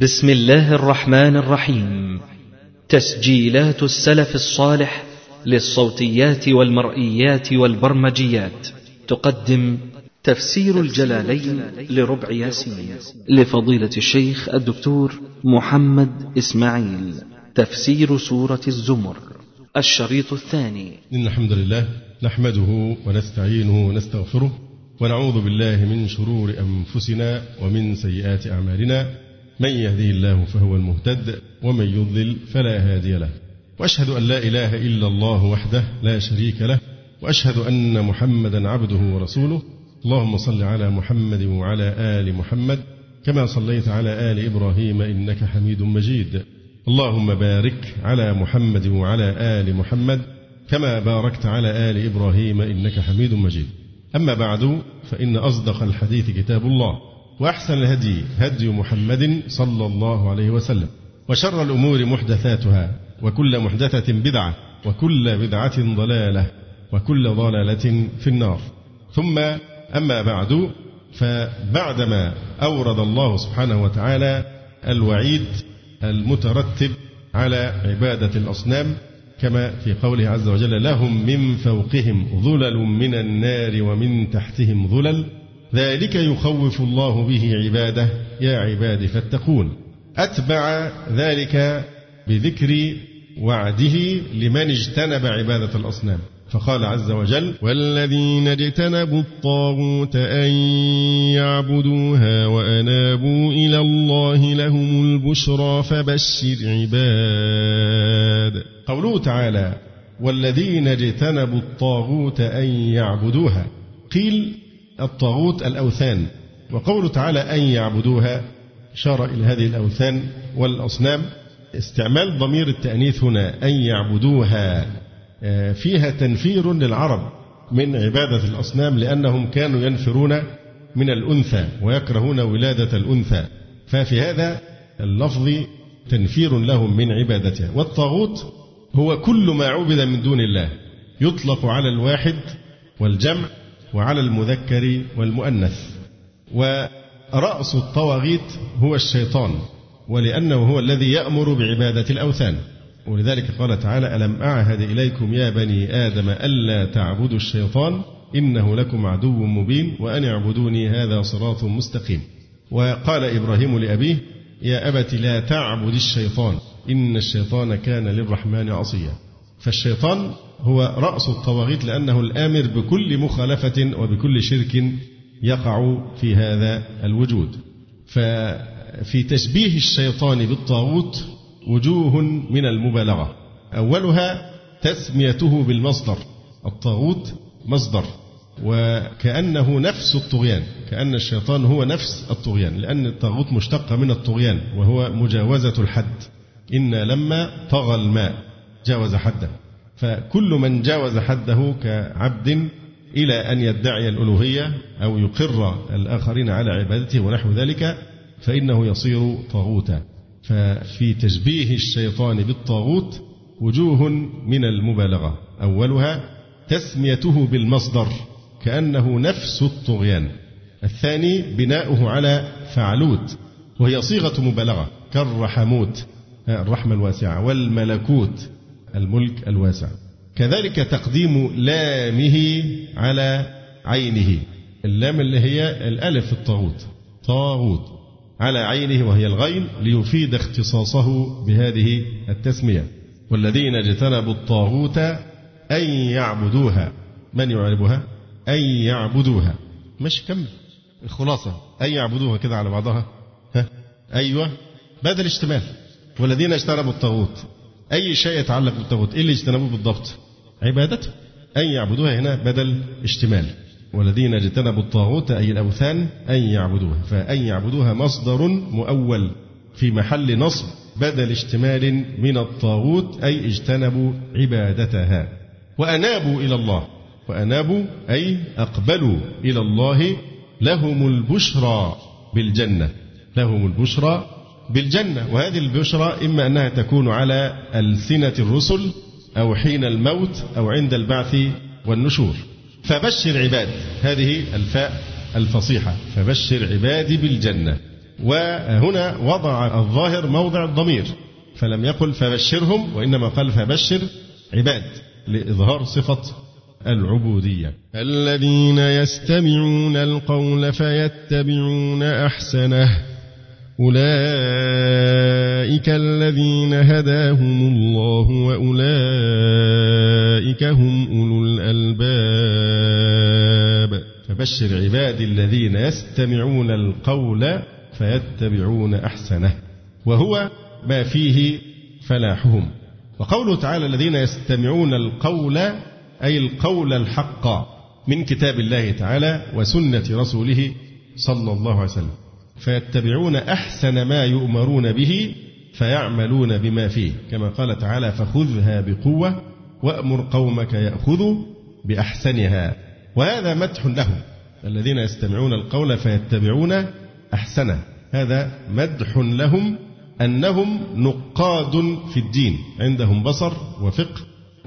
بسم الله الرحمن الرحيم. تسجيلات السلف الصالح للصوتيات والمرئيات والبرمجيات. تقدم تفسير الجلالين لربع ياسين. لفضيلة الشيخ الدكتور محمد إسماعيل. تفسير سورة الزمر. الشريط الثاني. إن الحمد لله نحمده ونستعينه ونستغفره ونعوذ بالله من شرور أنفسنا ومن سيئات أعمالنا. من يهديه الله فهو المهتد ومن يضلل فلا هادي له. وأشهد أن لا إله إلا الله وحده لا شريك له وأشهد أن محمدا عبده ورسوله. اللهم صل على محمد وعلى آل محمد كما صليت على آل إبراهيم إنك حميد مجيد. اللهم بارك على محمد وعلى آل محمد كما باركت على آل إبراهيم إنك حميد مجيد. أما بعد فإن أصدق الحديث كتاب الله. وأحسن الهدي هدي محمد صلى الله عليه وسلم وشر الأمور محدثاتها وكل محدثة بدعة وكل بدعة ضلالة وكل ضلالة في النار. ثم أما بعد فبعدما أورد الله سبحانه وتعالى الوعيد المترتب على عبادة الأصنام كما في قوله عز وجل لهم من فوقهم ظلل من النار ومن تحتهم ظلل ذلك يخوف الله به عباده يا عباد فاتقون. أتبع ذلك بذكر وعده لمن اجتنب عبادة الأصنام. فقال عز وجل والذين اجتنبوا الطاغوت أن يعبدوها وأنابوا إلى الله لهم البشرى فبشر عباد. قوله تعالى والذين اجتنبوا الطاغوت أن يعبدوها. قيل الطاغوت الأوثان. وقوله تعالى أن يعبدوها إشارة إلى هذه الأوثان والأصنام. استعمال ضمير التأنيث هنا أن يعبدوها. فيها تنفير للعرب من عبادة الأصنام لأنهم كانوا ينفرون من الأنثى ويكرهون ولادة الأنثى. ففي هذا اللفظ تنفير لهم من عبادتها. والطاغوت هو كل ما عبد من دون الله. يطلق على الواحد والجمع وعلى المذكر والمؤنث. ورأس الطواغيت هو الشيطان ولأنه هو الذي يأمر بعبادة الأوثان. ولذلك قال تعالى ألم أعهد إليكم يا بني آدم ألا تعبدوا الشيطان؟ إنه لكم عدو مبين وأن اعبدوني هذا صراط مستقيم. وقال إبراهيم لأبيه يا أبت لا تعبد الشيطان إن الشيطان كان للرحمن عصيا. فالشيطان هو رأس الطواغيت لأنه الآمر بكل مخالفة وبكل شرك يقع في هذا الوجود. ففي تشبيه الشيطان بالطاغوت وجوه من المبالغة. أولها تسميته بالمصدر. الطاغوت مصدر. وكأنه نفس الطغيان. كأن الشيطان هو نفس الطغيان. لأن الطاغوت مشتق من الطغيان. وهو مجاوزة الحد. إن لما طغى الماء جاوز حده. فكل من جاوز حده كعبد إلى أن يدعي الألوهية أو يقر الآخرين على عبادته ونحو ذلك فإنه يصير طاغوتا. ففي تشبيه الشيطان بالطاغوت وجوه من المبالغة. أولها تسميته بالمصدر كأنه نفس الطغيان. الثاني بناؤه على فعلوت وهي صيغة مبالغة كالرحموت الرحمة الواسعة والملكوت. الملك الواسع. كذلك تقديم لامه على عينه. اللام اللي هي الألف الطاغوت. طاغوت. على عينه وهي الغين ليفيد اختصاصه بهذه التسمية. والذين اجتنبوا الطاغوت أن يعبدوها. من يعربها؟ أن يعبدوها. مش كمل الخلاصة. أن يعبدوها كده على بعضها. ها؟ أيوة. بدل اشتمال والذين اجتنبوا الطاغوت. أي شيء يتعلق بالطاغوت إيه اللي اجتنبوه بالضبط؟ عبادته أن يعبدوها هنا بدل اشتمال. والذين اجتنبوا الطاغوت أي الأوثان أن يعبدوها فأن يعبدوها مصدر مؤول في محل نصب بدل اشتمال من الطاغوت أي اجتنبوا عبادتها. وأنابوا إلى الله. وأنابوا أي أقبلوا إلى الله لهم البشرى بالجنة. لهم البشرى بالجنة. وهذه البشرى إما أنها تكون على ألسنة الرسل أو حين الموت أو عند البعث والنشور. فبشر عباد. هذه الفاء الفصيحة. فبشر عبادي بالجنة. وهنا وضع الظاهر موضع الضمير. فلم يقل فبشرهم وإنما قال فبشر عباد لإظهار صفة العبودية. الذين يستمعون القول فيتبعون أحسنه. أولئك الذين هداهم الله وأولئك هم أولو الألباب. فبشر عبادي الذين يستمعون القول فيتبعون أحسنه وهو ما فيه فلاحهم. وقوله تعالى الذين يستمعون القول أي القول الحق من كتاب الله تعالى وسنة رسوله صلى الله عليه وسلم. فيتبعون أحسن ما يؤمرون به فيعملون بما فيه. كما قال تعالى فخذها بقوة وأمر قومك يأخذوا بأحسنها. وهذا مدح لهم. الذين يستمعون القول فيتبعون أحسنه. هذا مدح لهم أنهم نقاد في الدين. عندهم بصر وفقه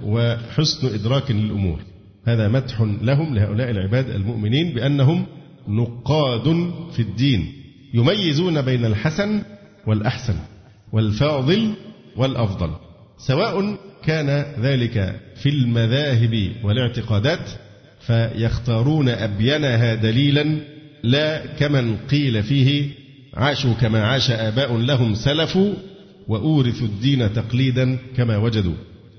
وحسن إدراك للأمور. هذا مدح لهم لهؤلاء العباد المؤمنين بأنهم نقاد في الدين. يميزون بين الحسن والأحسن والفاضل والأفضل سواء كان ذلك في المذاهب والاعتقادات فيختارون أبينها دليلا لا كمن قيل فيه عاشوا كما عاش آباء لهم سلفوا وأورثوا الدين تقليدا كما وجدوا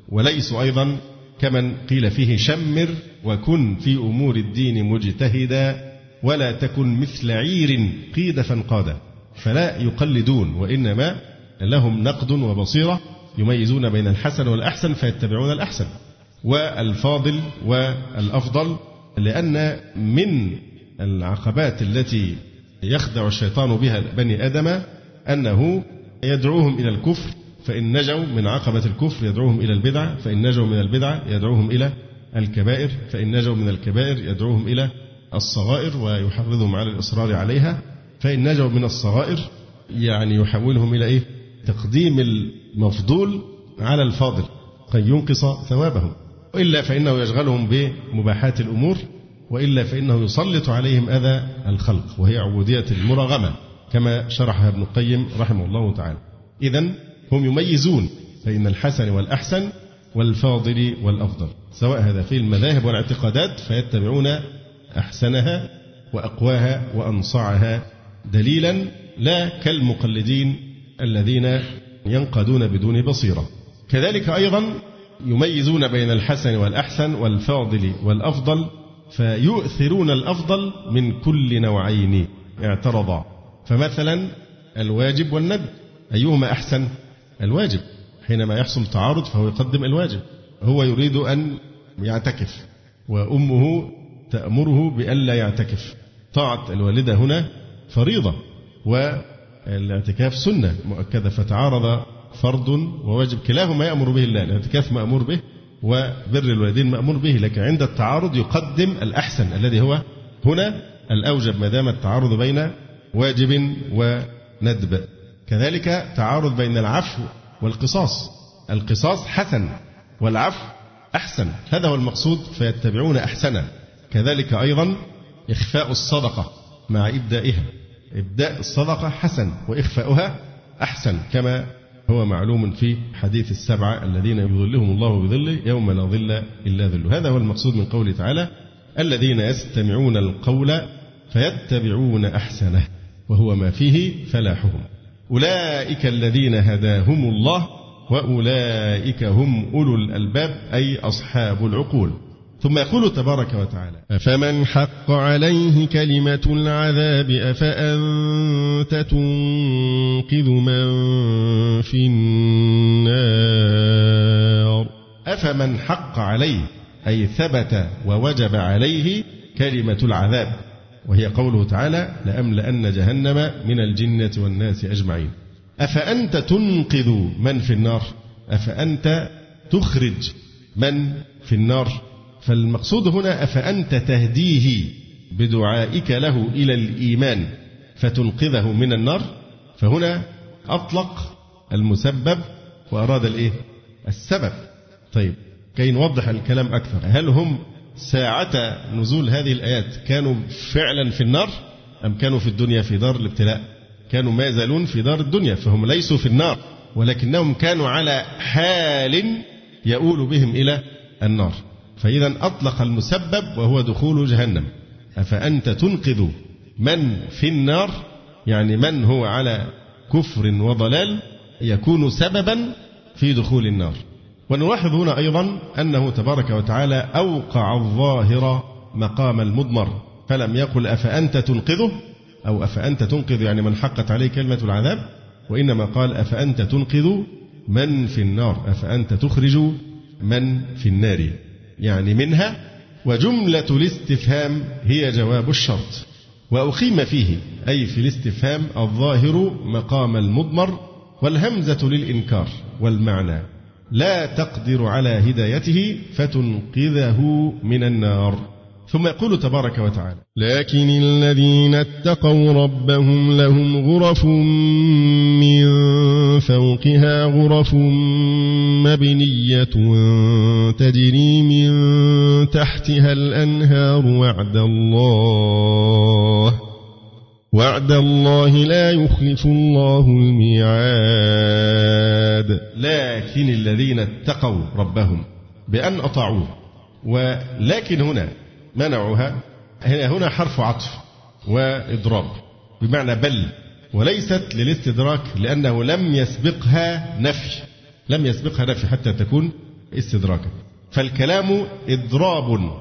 وليسوا أيضا كمن قيل فيه شمر وكن في أمور الدين مجتهدا. ولا تكن مثل عير قيد فانقادا فلا يقلدون وإنما لهم نقد وبصيرة يميزون بين الحسن والأحسن فيتبعون الأحسن. والفاضل والأفضل لأن من العقبات التي يخدع الشيطان بها بني آدم أنه يدعوهم إلى الكفر فإن نجوا من عقبة الكفر يدعوهم إلى البدعة فإن نجوا من البدعة يدعوهم إلى الكبائر فإن نجوا من الكبائر يدعوهم إلى الصغائر ويحرضهم على الإصرار عليها فإن نجوا من الصغائر يعني يحولهم إلى إيه؟ تقديم المفضول على الفاضل كي ينقص ثوابهم. وإلا فإنه يشغلهم بمباحات الأمور وإلا فإنه يسلط عليهم أذى الخلق وهي عبودية المراغمة كما شرحها ابن القيم رحمه الله تعالى. إذا هم يميزون بين الحسن والأحسن والفاضل والأفضل سواء هذا في المذاهب والاعتقادات فيتبعون أحسنها وأقواها وأنصعها دليلا لا كالمقلدين الذين ينقدون بدون بصيرة. كذلك أيضا يميزون بين الحسن والأحسن والفاضل والأفضل فيؤثرون الأفضل من كل نوعين اعترضا. فمثلا الواجب والندب أيهما أحسن؟ الواجب. حينما يحصل تعارض فهو يقدم الواجب هو يريد أن يعتكف وأمه تأمره بألا يعتكف. طاعة الوالدة هنا فريضة والاعتكاف سنة مؤكدة فتعارض فرض وواجب. كلاهما يأمر به الله الاعتكاف مأمور به وبر الوالدين مأمور به لكن عند التعارض يقدم الأحسن الذي هو هنا الأوجب ما دام التعارض بين واجب وندب. كذلك تعارض بين العفو والقصاص. القصاص حسن والعفو أحسن. هذا هو المقصود فيتبعون أحسنه. كذلك أيضا إخفاء الصدقة مع إبدائها. إبداء الصدقة حسن وإخفاؤها أحسن كما هو معلوم في حديث السبعة الذين يظلهم الله بظله يوم لا ظل إلا ظله. هذا هو المقصود من قوله تعالى الذين يستمعون القول فيتبعون أحسنه وهو ما فيه فلاحهم. أولئك الذين هداهم الله وأولئك هم أولو الألباب أي أصحاب العقول. ثم يقول تبارك وتعالى أفمن حق عليه كلمة العذاب أفأنت تنقذ من في النار؟ أفمن حق عليه أي ثبت ووجب عليه كلمة العذاب وهي قوله تعالى لأملأن جهنم من الجنة والناس أجمعين. أفأنت تنقذ من في النار؟ أفأنت تخرج من في النار؟ فالمقصود هنا أفأنت تهديه بدعائك له إلى الإيمان فتنقذه من النار؟ فهنا أطلق المسبب وأراد الإيه؟ السبب. طيب كي نوضح الكلام أكثر. هل هم ساعة نزول هذه الآيات كانوا فعلا في النار أم كانوا في الدنيا في دار الابتلاء؟ كانوا ما يزالون في دار الدنيا فهم ليسوا في النار ولكنهم كانوا على حال يؤول بهم إلى النار. فإذا أطلق المسبب وهو دخول جهنم. أفأنت تنقذ من في النار؟ يعني من هو على كفر وضلال يكون سببا في دخول النار. ونلاحظ هنا أيضا أنه تبارك وتعالى أوقع الظاهر مقام المضمر. فلم يقل أفأنت تنقذه؟ أو أفأنت تنقذ يعني من حقت عليه كلمة العذاب؟ وإنما قال أفأنت تنقذ من في النار. أفأنت تخرج من في النار. يعني منها وجملة الاستفهام هي جواب الشرط. وأقيم فيه أي في الاستفهام الظاهر مقام المضمر والهمزة للإنكار والمعنى. لا تقدر على هدايته فتنقذه من النار. ثم يقول تبارك وتعالى لكن الذين اتقوا ربهم لهم غرف من فوقها غرف مبنية تجري من تحتها الأنهار وعد الله وعد الله لا يخلف الله الميعاد. لكن الذين اتقوا ربهم بأن أطاعوه. ولكن هنا منعها هنا حرف عطف وإضراب بمعنى بل وليست للاستدراك لأنه لم يسبقها نفي لم يسبقها نفي حتى تكون استدراكا. فالكلام إضراب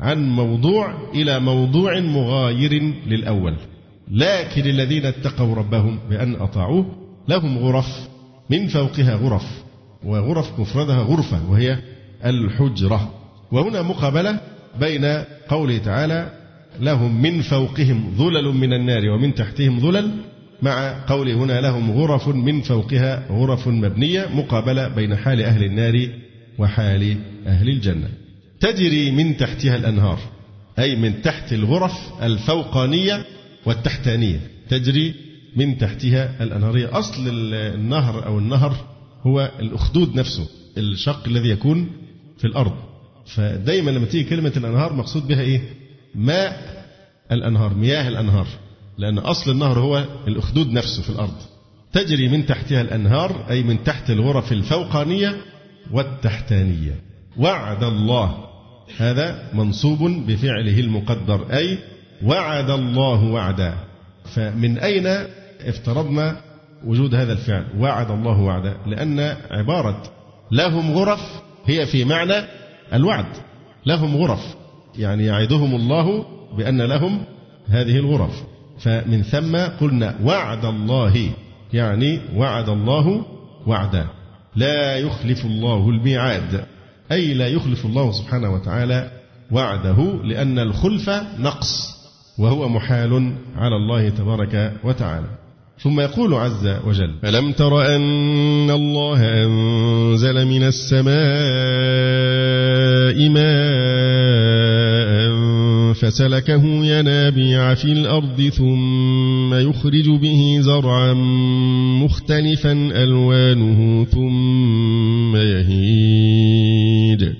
عن موضوع إلى موضوع مغاير للأول. لكن الذين اتقوا ربهم بأن أطاعوه لهم غرف من فوقها غرف وغرف مفردها غرفة وهي الحجرة. وهنا مقابلة بين قوله تعالى لهم من فوقهم ظلل من النار ومن تحتهم ظلل مع قوله هنا لهم غرف من فوقها غرف مبنية مقابلة بين حال أهل النار وحال أهل الجنة. تجري من تحتها الأنهار أي من تحت الغرف الفوقانية والتحتانية. تجري من تحتها الأنهار. أصل النهر أو النهر هو الأخدود نفسه الشق الذي يكون في الأرض. فدايما لما تيجي كلمة الأنهار مقصود بها إيه؟ ماء الأنهار مياه الأنهار. لأن أصل النهر هو الأخدود نفسه في الأرض. تجري من تحتها الأنهار أي من تحت الغرف الفوقانية والتحتانية. وعد الله. هذا منصوب بفعله المقدر أي وعد الله وعدا. فمن أين افترضنا وجود هذا الفعل؟ وعد الله وعدا. لأن عبارة لهم غرف هي في معنى الوعد لهم غرف يعني يعدهم الله بأن لهم هذه الغرف. فمن ثم قلنا وعد الله يعني وعد الله وعدا. لا يخلف الله الميعاد أي لا يخلف الله سبحانه وتعالى وعده لأن الخلف نقص وهو محال على الله تبارك وتعالى. ثم يقول عز وجل ألم تر أن الله أنزل من السماء ماء فسلكه ينابيع في الأرض ثم يخرج به زرعا مختلفا ألوانه ثم يهيد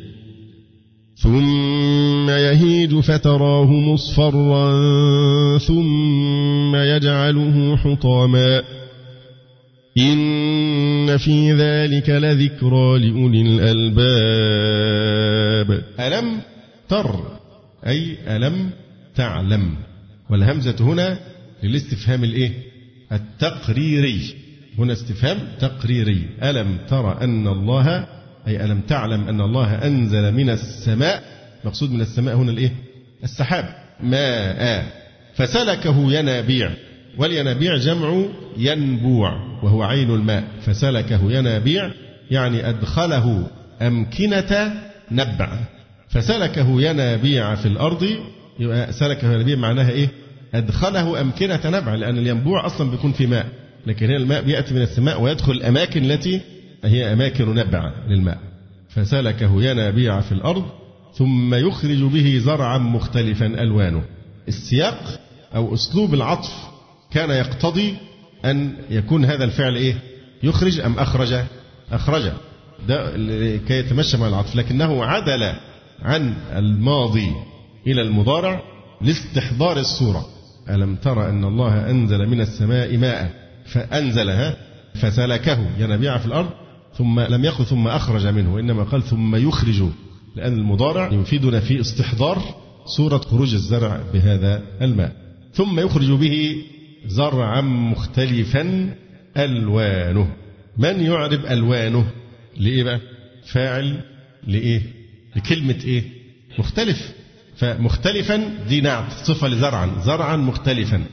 ثم يهيج فتراه مصفرا ثم يجعله حطاما إن في ذلك لذكرى لأولي الألباب. ألم تر أي ألم تعلم. والهمزة هنا للاستفهام الإيه؟ التقريري. هنا استفهام تقريري. ألم ترى أن الله أي ألم تعلم أن الله أنزل من السماء. مقصود من السماء هنا الإيه؟ السحاب. ماء. فسلكه ينابيع. والينابيع جمع ينبوع وهو عين الماء فسلكه ينابيع يعني أدخله أمكنة نبع. فسلكه ينابيع في الأرض يبقى سلكه ينابيع معناها إيه؟ أدخله أمكنة نبع لأن الينبوع أصلا بيكون في ماء. لكن هنا الماء بيأتي من السماء ويدخل الأماكن التي هي أماكن نبع للماء. فسلكه ينابيع في الأرض ثم يخرج به زرعا مختلفا ألوانه. السياق أو أسلوب العطف كان يقتضي أن يكون هذا الفعل إيه؟ يخرج أم أخرج؟ أخرج. ده كي يتمشى مع العطف. لكنه عدل عن الماضي إلى المضارع لاستحضار الصورة. ألم تر أن الله أنزل من السماء ماء فأنزلها فسلكه. ينابيع في الأرض. ثم لم يقل ثم أخرج منه وإنما قال ثم يخرج. لأن المضارع يفيدنا في استحضار صورة خروج الزرع بهذا الماء. ثم يخرج به زرعا مختلفا ألوانه. من يعرب ألوانه؟ لإيه بقى؟ فاعل لإيه؟ لكلمة إيه؟ مختلف. فمختلفا دي نعت صفة لزرعا. زرعا مختلفا.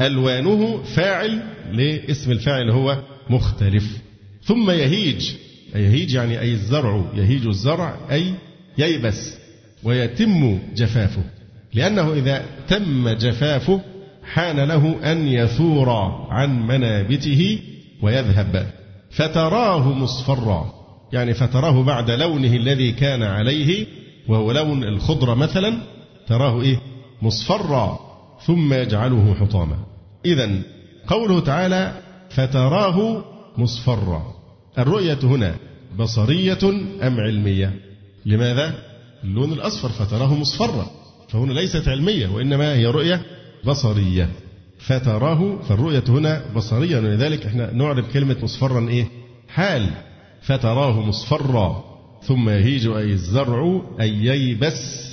ألوانه فاعل لاسم الفاعل هو مختلف. ثم يهيج. يهيج يعني أي الزرع. يهيج الزرع أي ييبس. ويتم جفافه. لأنه إذا تم جفافه حان له أن يثور عن منابته ويذهب. فتراه مصفرا يعني فتراه بعد لونه الذي كان عليه وهو لون الخضرة مثلا تراه إيه؟ مصفرا ثم يجعله حطاما. إذا قوله تعالى فتراه مصفرا. الرؤية هنا بصرية أم علمية؟ لماذا؟ اللون الأصفر فتراه مصفرا فهنا ليست علمية وإنما هي رؤية بصرية. فتراه فالرؤية هنا بصرية. ولذلك إحنا نعرف كلمة مصفرا إيه؟ حال. فتراه مصفرا. ثم يهيج أي الزرع أي ييبس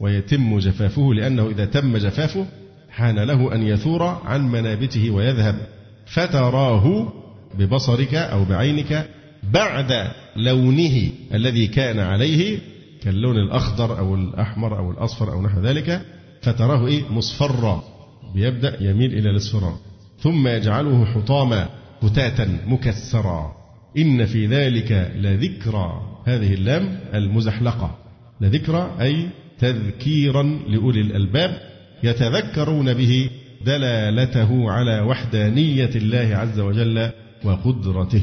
ويتم جفافه لأنه إذا تم جفافه حان له أن يثور عن منابته ويذهب. فتراه ببصرك أو بعينك بعد لونه الذي كان عليه كاللون الأخضر أو الأحمر أو الأصفر أو نحو ذلك. فتراه إيه؟ مصفرا. بيبدأ يميل إلى الاصفرار ثم يجعله حطاما فتاتا مكسرا. إن في ذلك لذكرى. هذه اللام المزحلقة. لذكرى أي تذكيرا لأولي الألباب يتذكرون به دلالته على وحدانية الله عز وجل وقدرته.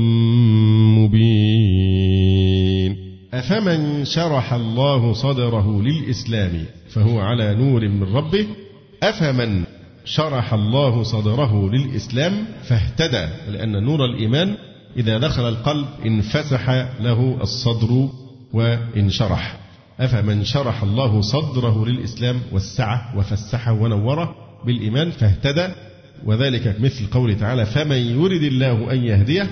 أفمن شرح الله صدره للإسلام فهو على نور من ربه أفمن شرح الله صدره للإسلام فاهتدى لأن نور الإيمان إذا دخل القلب انفسح له الصدر وانشرح. أفمن شرح الله صدره للإسلام وسعه وفسحه ونوره بالإيمان فاهتدى وذلك مثل قوله تعالى فمن يرد الله أن يهديه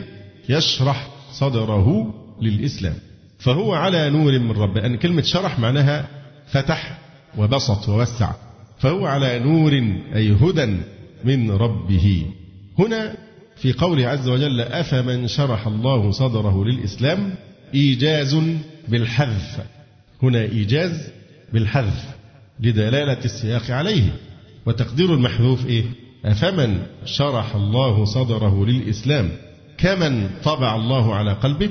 يشرح صدره للإسلام. فهو على نور من ربه أن كلمة شرح معناها فتح وبسط ووسع. فهو على نور أي هدى من ربه. هنا في قوله عز وجل أفمن شرح الله صدره للإسلام؟ إيجاز بالحذف. هنا إيجاز بالحذف لدلالة السياق عليه. وتقدير المحذوف إيه؟ أفمن شرح الله صدره للإسلام؟ كمن طبع الله على قلبه؟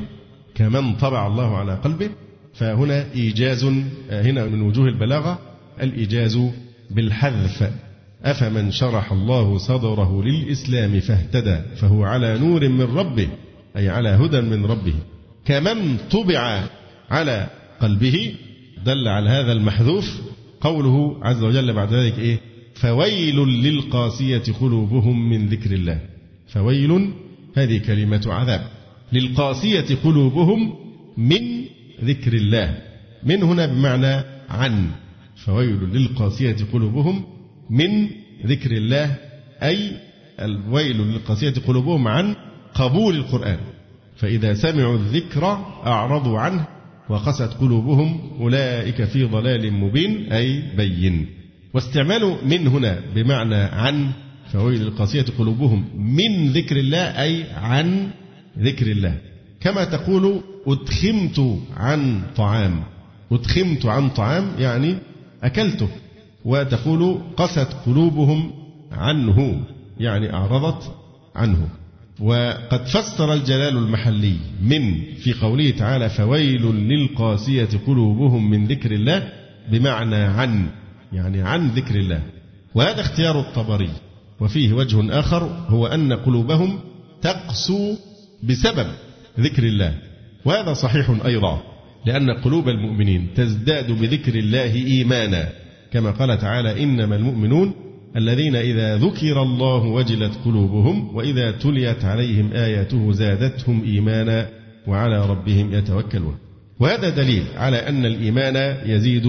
كمن طبع الله على قلبه فهنا إيجاز هنا من وجوه البلاغة الإيجاز بالحذف. أفمن شرح الله صدره للإسلام فاهتدى فهو على نور من ربه أي على هدى من ربه. كمن طبع على قلبه دل على هذا المحذوف قوله عز وجل بعد ذلك إيه؟ فويل للقاسية قلوبهم من ذكر الله. فويل هذه كلمة عذاب. للقاسية قلوبهم من ذكر الله. من هنا بمعنى عن. فويل للقاسية قلوبهم من ذكر الله. أي الويل للقاسية قلوبهم عن قبول القرآن. فإذا سمعوا الذكر أعرضوا عنه وقست قلوبهم أولئك في ضلال مبين. أي بين. واستعمال من هنا بمعنى عن. فويل للقاسية قلوبهم من ذكر الله. أي عن ذكر الله. كما تقول أدخمت عن طعام. أدخمت عن طعام يعني أكلته. وتقول قست قلوبهم عنه يعني أعرضت عنه. وقد فسر الجلال المحلي من في قوله تعالى فويل للقاسية قلوبهم من ذكر الله بمعنى عن يعني عن ذكر الله. وهذا اختيار الطبري. وفيه وجه آخر هو أن قلوبهم تقسو بسبب ذكر الله. وهذا صحيح أيضا لأن قلوب المؤمنين تزداد بذكر الله إيمانا. كما قال تعالى إنما المؤمنون الذين إذا ذكر الله وجلت قلوبهم وإذا تليت عليهم آياته زادتهم إيمانا وعلى ربهم يتوكلون. وهذا دليل على أن الإيمان يزيد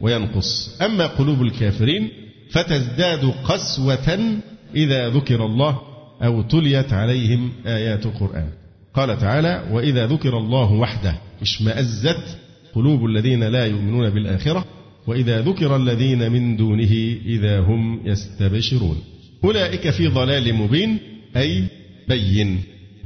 وينقص. أما قلوب الكافرين فتزداد قسوة إذا ذكر الله أو تليت عليهم آيات القرآن. قال تعالى وإذا ذكر الله وحده اشمأزت قلوب الذين لا يؤمنون بالآخرة وإذا ذكر الذين من دونه إذا هم يستبشرون. أولئك في ضلال مبين أي بين.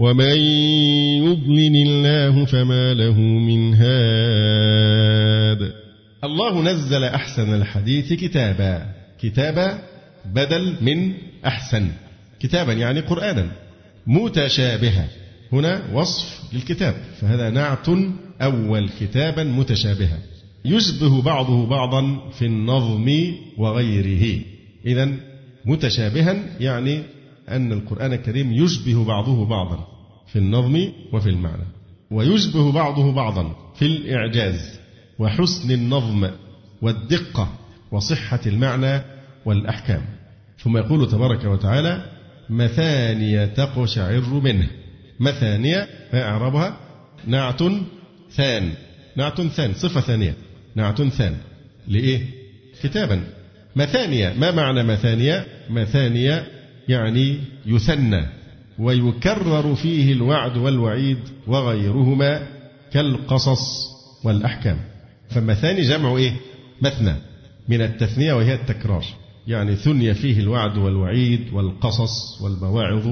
ومن يضلل الله فما له من هاد. الله نزل أحسن الحديث كتابا. كتابا بدل من أحسن. كتابا يعني قرآنا. متشابها. هنا وصف للكتاب. فهذا نعت أول كتابا متشابها. يشبه بعضه بعضا في النظم وغيره. إذا متشابها يعني أن القرآن الكريم يشبه بعضه بعضا في النظم وفي المعنى ويشبه بعضه بعضا في الإعجاز وحسن النظم والدقة وصحة المعنى والأحكام. ثم يقول تبارك وتعالى مثانية تقشعر منه. مثانية ما إعرابها نعت ثان. نعت ثان صفة ثانية. نعت ثان. لإيه؟ كتابا. مثانية ما معنى مثانية؟ مثانية يعني يثنى ويكرر فيه الوعد والوعيد وغيرهما كالقصص والأحكام. فمثاني جمع إيه؟ مثنى من التثنية وهي التكرار. يعني ثني فيه الوعد والوعيد والقصص والمواعظ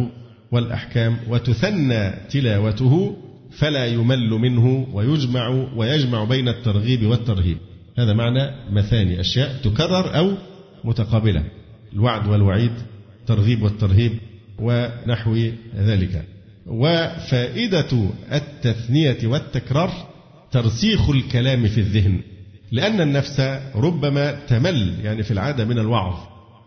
والأحكام وتثنى تلاوته فلا يمل منه ويجمع ويجمع بين الترغيب والترهيب. هذا معنى مثاني أشياء تكرر أو متقابلة. الوعد والوعيد الترغيب والترهيب ونحو ذلك. وفائدة التثنية والتكرار ترسيخ الكلام في الذهن لأن النفس ربما تمل يعني في العادة من الوعظ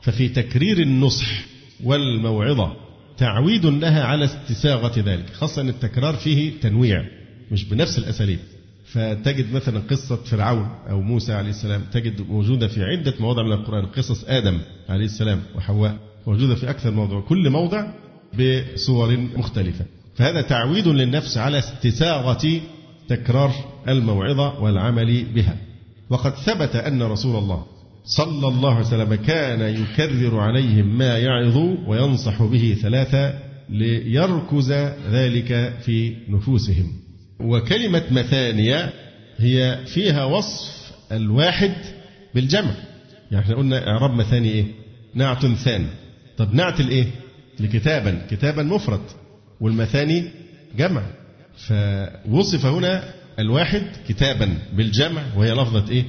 ففي تكرير النصح والموعظة تعويد لها على استساغة ذلك خاصة أن التكرار فيه تنويع مش بنفس الأساليب. فتجد مثلا قصة فرعون أو موسى عليه السلام تجد موجودة في عدة مواضع من القرآن قصص آدم عليه السلام وحواء. موجودة في أكثر موضوع كل موضع بصور مختلفة. فهذا تعويد للنفس على استساغة تكرار الموعظة والعمل بها. وقد ثبت أن رسول الله صلى الله عليه وسلم كان يكرر عليهم ما يعظ وينصح به ثلاثة ليركز ذلك في نفوسهم. وكلمة مثانية هي فيها وصف الواحد بالجمع. يعني إحنا قلنا إعراب مثاني إيه؟ نعت ثان طب نعت الإيه؟ لكتابا كتابا مفرد والمثاني جمع. فوصف هنا الواحد كتابا بالجمع وهي لفظة إيه؟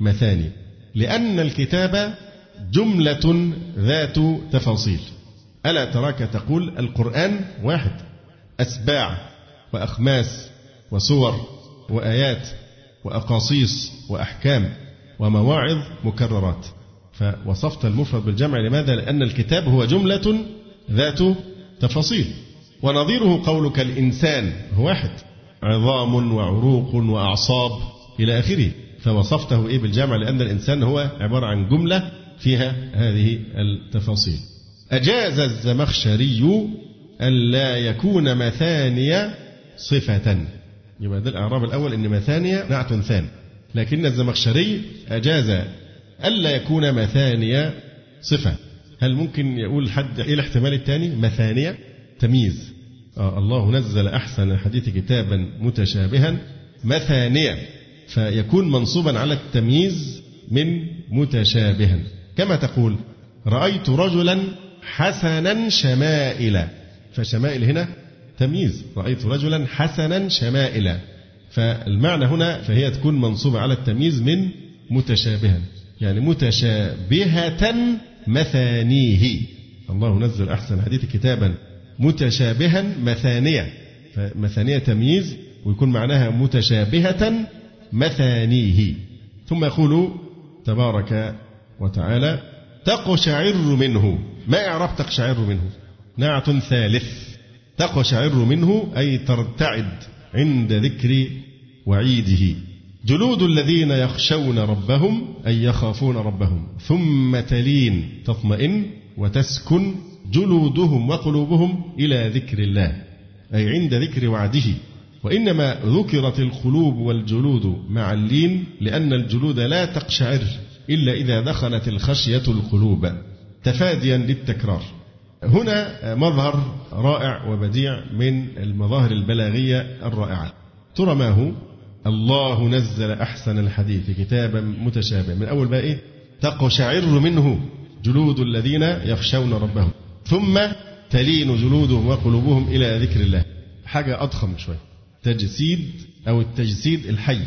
مثاني. لأن الكتاب جملة ذات تفاصيل. ألا تراك تقول القرآن واحد أسباع وأخماس وسور وآيات وأقاصيص وأحكام ومواعظ مكررات. فوصفت المفرد بالجمع لماذا؟ لأن الكتاب هو جملة ذات تفاصيل. ونظيره قولك الإنسان هو واحد. عظام وعروق وأعصاب إلى آخره. فوصفته إيه بالجمع؟ لأن الإنسان هو عبارة عن جملة فيها هذه التفاصيل. أجاز الزمخشري ألا يكون مثانية صفة. يبقى ده الإعراب الأول إن مثانية نعت ثان. لكن الزمخشري أجاز ألا يكون مثانية صفة. هل ممكن يقول حد إيه الاحتمال الثاني؟ مثانية تمييز. آه الله نزل أحسن الحديث كتابا متشابها. مثانية فيكون منصوبا على التمييز من متشابها كما تقول رأيت رجلا حسنا شمائل. فشمائل هنا تمييز. رأيت رجلا حسنا شمائل. فالمعنى هنا فهي تكون منصوبة على التمييز من متشابها يعني متشابهة مثانيه. الله نزل أحسن الحديث كتابا. متشابها مثانية. فمثانية تمييز ويكون معناها متشابهة مثانيه. ثم يقول تبارك وتعالى تقشعر منه. ما إعراب تقشعر منه؟ نعت ثالث. تقشعر منه أي ترتعد عند ذكر وعيده. جلود الذين يخشون ربهم أي يخافون ربهم ثم تلين تطمئن وتسكن جلودهم وقلوبهم إلى ذكر الله أي عند ذكر وعده. وإنما ذكرت القلوب والجلود مع اللين لأن الجلود لا تقشعر إلا إذا دخلت الخشية القلوب تفاديا للتكرار. هنا مظهر رائع وبديع من المظاهر البلاغية الرائعة. ترى ما هو؟ الله نزل أحسن الحديث كتابا متشابها. من أول بقى إيه؟ تقشعر منه جلود الذين يخشون ربهم. ثم تلين جلودهم وقلوبهم إلى ذكر الله. حاجة أضخم شوية. تجسيد أو التجسيد الحي.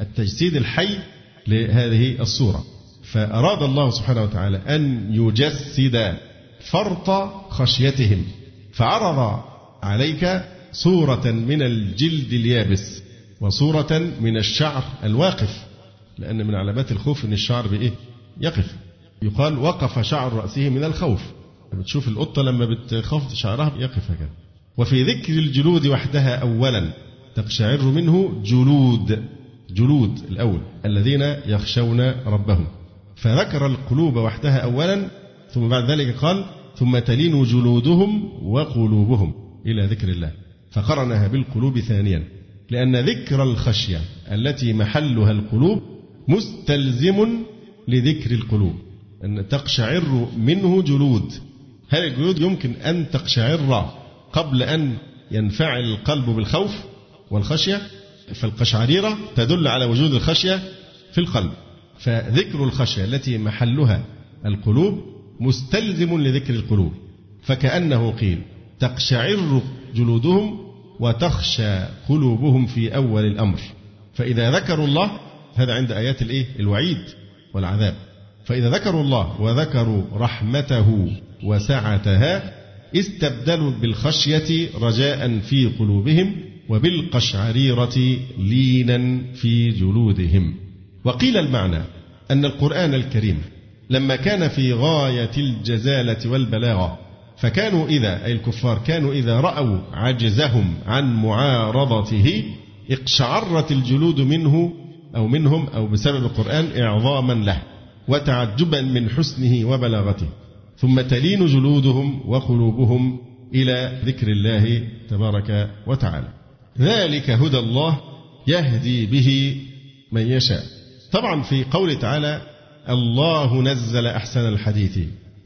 التجسيد الحي لهذه الصورة. فأراد الله سبحانه وتعالى أن يجسد فرط خشيتهم. فعرض عليك صورة من الجلد اليابس. وصورة من الشعر الواقف لأن من علامات الخوف أن الشعر بإيه؟ يقف. يقال وقف شعر رأسه من الخوف. بتشوف القطة لما بتخفض شعرها يقف هكذا. وفي ذكر الجلود وحدها أولا تقشعر منه جلود جلود الأول الذين يخشون ربهم. فذكر القلوب وحدها أولا ثم بعد ذلك قال ثم تلين جلودهم وقلوبهم إلى ذكر الله فقرنها بالقلوب ثانيا. لأن ذكر الخشية التي محلها القلوب مستلزم لذكر القلوب. أن تقشعر منه جلود. هل الجلود يمكن أن تقشعر قبل أن ينفعل القلب بالخوف والخشية؟ فالقشعريرة تدل على وجود الخشية في القلب. فذكر الخشية التي محلها القلوب مستلزم لذكر القلوب. فكأنه قيل تقشعر جلودهم وتخشى قلوبهم في أول الأمر. فإذا ذكروا الله هذا عند آيات الإيه؟ الوعيد والعذاب. فإذا ذكروا الله وذكروا رحمته وسعتها استبدلوا بالخشية رجاء في قلوبهم وبالقشعريرة لينا في جلودهم. وقيل المعنى أن القرآن الكريم لما كان في غاية الجزالة والبلاغة فكانوا إذا أي الكفار كانوا إذا رأوا عجزهم عن معارضته اقشعرت الجلود منه أو منهم أو بسبب القرآن إعظاما له وتعجبا من حسنه وبلاغته. ثم تلين جلودهم وقلوبهم إلى ذكر الله تبارك وتعالى. ذلك هدى الله يهدي به من يشاء. طبعا في قوله تعالى الله نزل أحسن الحديث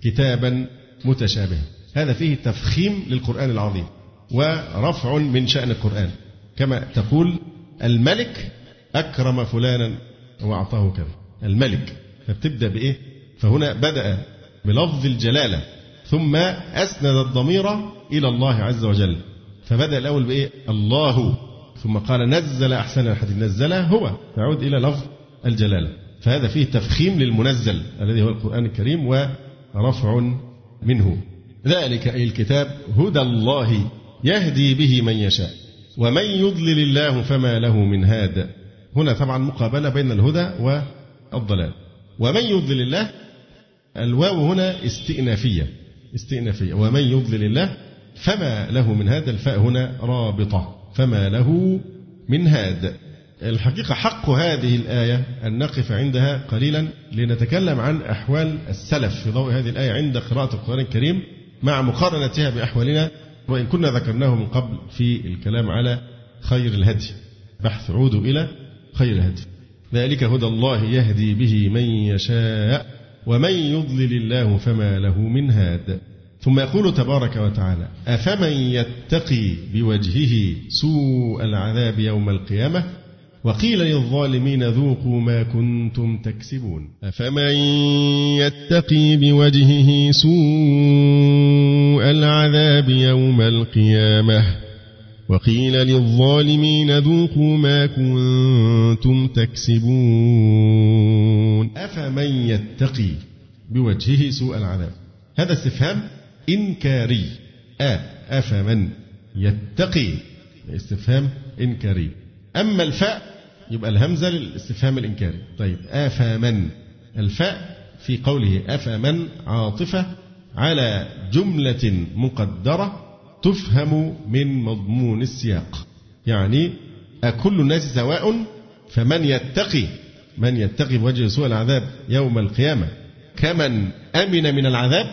كتابا متشابها. هذا فيه تفخيم للقرآن العظيم ورفع من شأن القرآن. كما تقول الملك أكرم فلانا وأعطاه كذا. الملك. فبتبدأ بإيه؟ فهنا بدأ بلفظ الجلالة. ثم أسند الضمير إلى الله عز وجل. فبدأ الأول بإيه؟ الله. ثم قال نزل أحسن الحديث. نزل هو. تعود إلى لفظ الجلالة. فهذا فيه تفخيم للمنزل الذي هو القرآن الكريم ورفع منه. ذلك أي الكتاب هدى الله يهدي به من يشاء ومن يضلل الله فما له من هاد. هنا طبعا مقابلة بين الهدى والضلال. ومن يضلل الله الواو هنا استئنافية استئنافية. ومن يضلل الله فما له من هذا الفاء هنا رابطة فما له من هاد. الحقيقة حق هذه الآية أن نقف عندها قليلا لنتكلم عن أحوال السلف في ضوء هذه الآية عند قراءة القرآن الكريم. مع مقارنتها بأحوالنا وإن كنا ذكرناه من قبل في الكلام على خير الهدي. بحث عودوا إلى خير الهدي. ذلك هدى الله يهدي به من يشاء ومن يضلل الله فما له من هاد. ثم يقول تبارك وتعالى أفمن يتقي بوجهه سوء العذاب يوم القيامة وقيل للظالمين ذوقوا ما كنتم تكسبون. أفمن يتقي بوجهه سوء العذاب يوم القيامة وقيل للظالمين ذوقوا ما كنتم تكسبون. أفمن يتقي بوجهه سوء العذاب؟ هذا استفهام إنكاري. آ أفمن يتقي؟ استفهام إنكاري. أما الفاء يبقى الهمزة للاستفهام الإنكاري. طيب أفمن الفاء في قوله أفمن عاطفة على جملة مقدرة تفهم من مضمون السياق. يعني أكل الناس سواء فمن يتقي من يتقي بوجه سوء العذاب يوم القيامة كمن أمن من العذاب.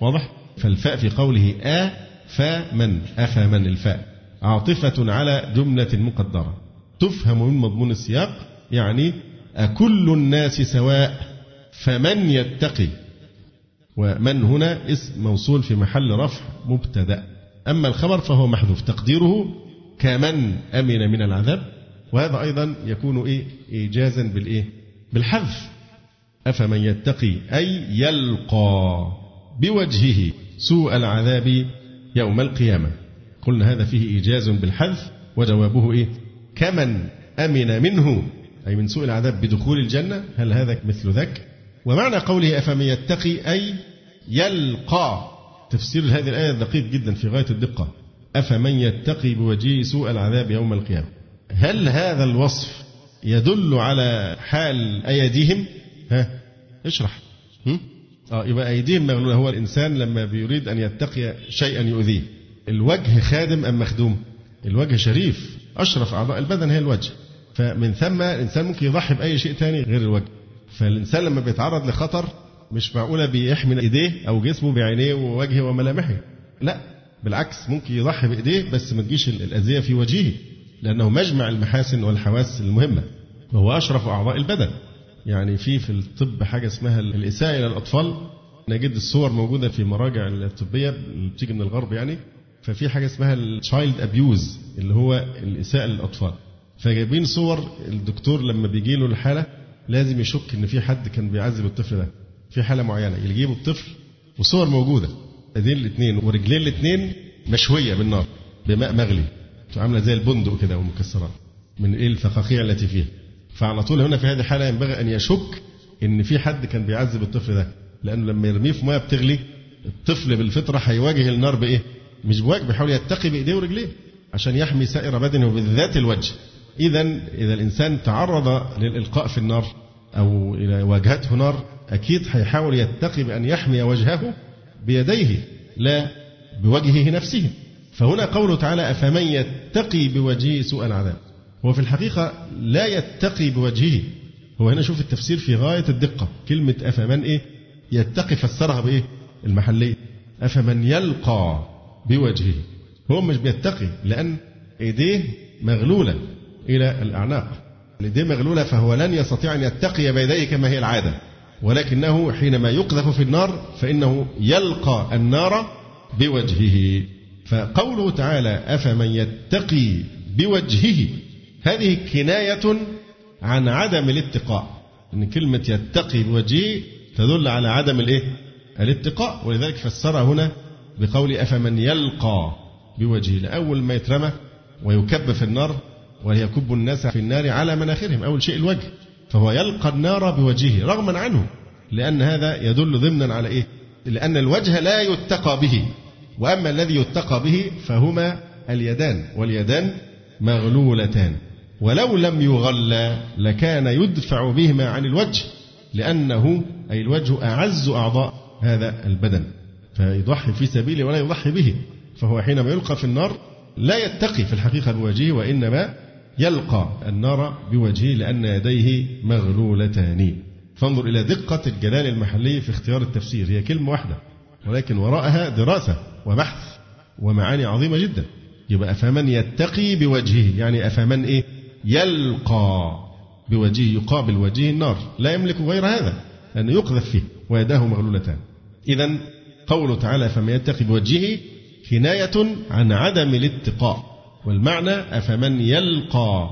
واضح؟ فالفاء في قوله آ فمن أفمن الفاء عاطفة على جملة مقدرة. تفهم من مضمون السياق؟ يعني أكل الناس سواء فمن يتقي؟ ومن هنا اسم موصول في محل رفع مبتدأ. أما الخبر فهو محذوف. تقديره كمن أمن من العذاب. وهذا أيضا يكون إيه؟ إيجازا بالإيه؟ بالحذف. أفمن يتقي أي يلقى بوجهه سوء العذاب يوم القيامة. قلنا هذا فيه إيجاز بالحذف وجوابه إيه؟ كمن أمن منه. أي من سوء العذاب بدخول الجنة. هل هذا مثل ذاك؟ ومعنى قوله أفمن يتقي أي يلقى. تفسير هذه الآية دقيق جدا في غاية الدقة. أفمن يتقي بوجهه سوء العذاب يوم القيامة. هل هذا الوصف يدل على حال أيديهم؟ ها اشرح. هم؟ آه يبقى أيديهم مغلولة. هو الإنسان لما بيريد أن يتقي شيئا يؤذيه. الوجه خادم أم مخدوم؟ الوجه شريف. أشرف أعضاء البدن هي الوجه. فمن ثم الإنسان ممكن يضحي بأي شيء ثاني غير الوجه. فالإنسان لما بيتعرض لخطر مش معقولة بيحمي إيديه أو جسمه بعينيه ووجهه وملامحه. لا بالعكس ممكن يضحي بإيديه بس ما تجيش الأذية في وجهه لأنه مجمع المحاسن والحواس المهمة. وهو أشرف أعضاء البدن. يعني في في الطب حاجة اسمها الإساءة إلى الأطفال. نجد الصور موجودة في مراجع الطبية بتيجي من الغرب يعني. ففي حاجة اسمها التشايلد أبيوز اللي هو الإساءة للأطفال. فجايبين صور الدكتور لما بيجي له الحالة لازم يشك إن في حد كان بيعذب الطفل ده. في حالة معينة يجيبوا الطفل وصور موجودة. ايدين الاثنين ورجلين الاثنين مشوية بالنار بماء مغلي. عاملة زي البندق كده ومكسرات من إيه الفقاقيع التي فيها. فعلى طول هنا في هذه الحالة ينبغي أن يشك إن في حد كان بيعذب الطفل ده. لأنه لما يرميه في مية بتغلي الطفل بالفطرة هيواجه النار بإيه؟ مش بواجب بيحاول يتقي بإيديه ورجليه. عشان يحمي سائر بدنه وبالذات الوجه. إذا إذا الإنسان تعرض للإلقاء في النار أو إلى واجهته نار أكيد هيحاول يتقي بأن يحمي وجهه بيديه لا بوجهه نفسه. فهنا قوله تعالى أفمن يتقي بوجهه سوء العذاب؟ هو في الحقيقة لا يتقي بوجهه. هو هنا شوف التفسير في غاية الدقة. كلمة أفمن إيه؟ يتقي فسرها بإيه؟ المحلية. أفمن يلقى بوجهه. هو مش بيتقي لأن إيديه مغلولة إلى الأعناق. الإيديه مغلولة فهو لن يستطيع أن يتقي بيديه كما هي العادة. ولكنه حينما يقذف في النار فإنه يلقى النار بوجهه. فقوله تعالى أفمن يتقي بوجهه؟ هذه كناية عن عدم الاتقاء. إن كلمة يتقي بوجهه تدل على عدم الإيه؟ الاتقاء. ولذلك فسرها هنا بقول أفمن يلقى بوجهه لأول ما يترمى ويكب في النار وليكب الناس في النار على مناخرهم أول شيء الوجه فهو يلقى النار بوجهه رغما عنه لأن هذا يدل ضمنا على إيه؟ لأن الوجه لا يتقى به وأما الذي يتقى به فهما اليدان واليدان مغلولتان ولو لم يغلى لكان يدفع بهما عن الوجه لأنه أي الوجه أعز أعضاء هذا البدن فيضحي في سبيله ولا يضحي به. فهو حينما يلقى في النار لا يتقي في الحقيقة بوجهه وإنما يلقى النار بوجهه لأن يديه مغلولتان. فانظر إلى دقة الجلال المحلي في اختيار التفسير. هي كلمة واحدة ولكن وراءها دراسة وبحث ومعاني عظيمة جدا. يبقى أفمن يتقي بوجهه؟ يعني أفمن إيه؟ يلقى بوجهه يقابل وجهه النار. لا يملك غير هذا لأنه يقذف فيه ويداه مغلولتان. إذا قوله تعالى فمن يتقي بوجهه كناية عن عدم الاتقاء والمعنى أفمن يلقى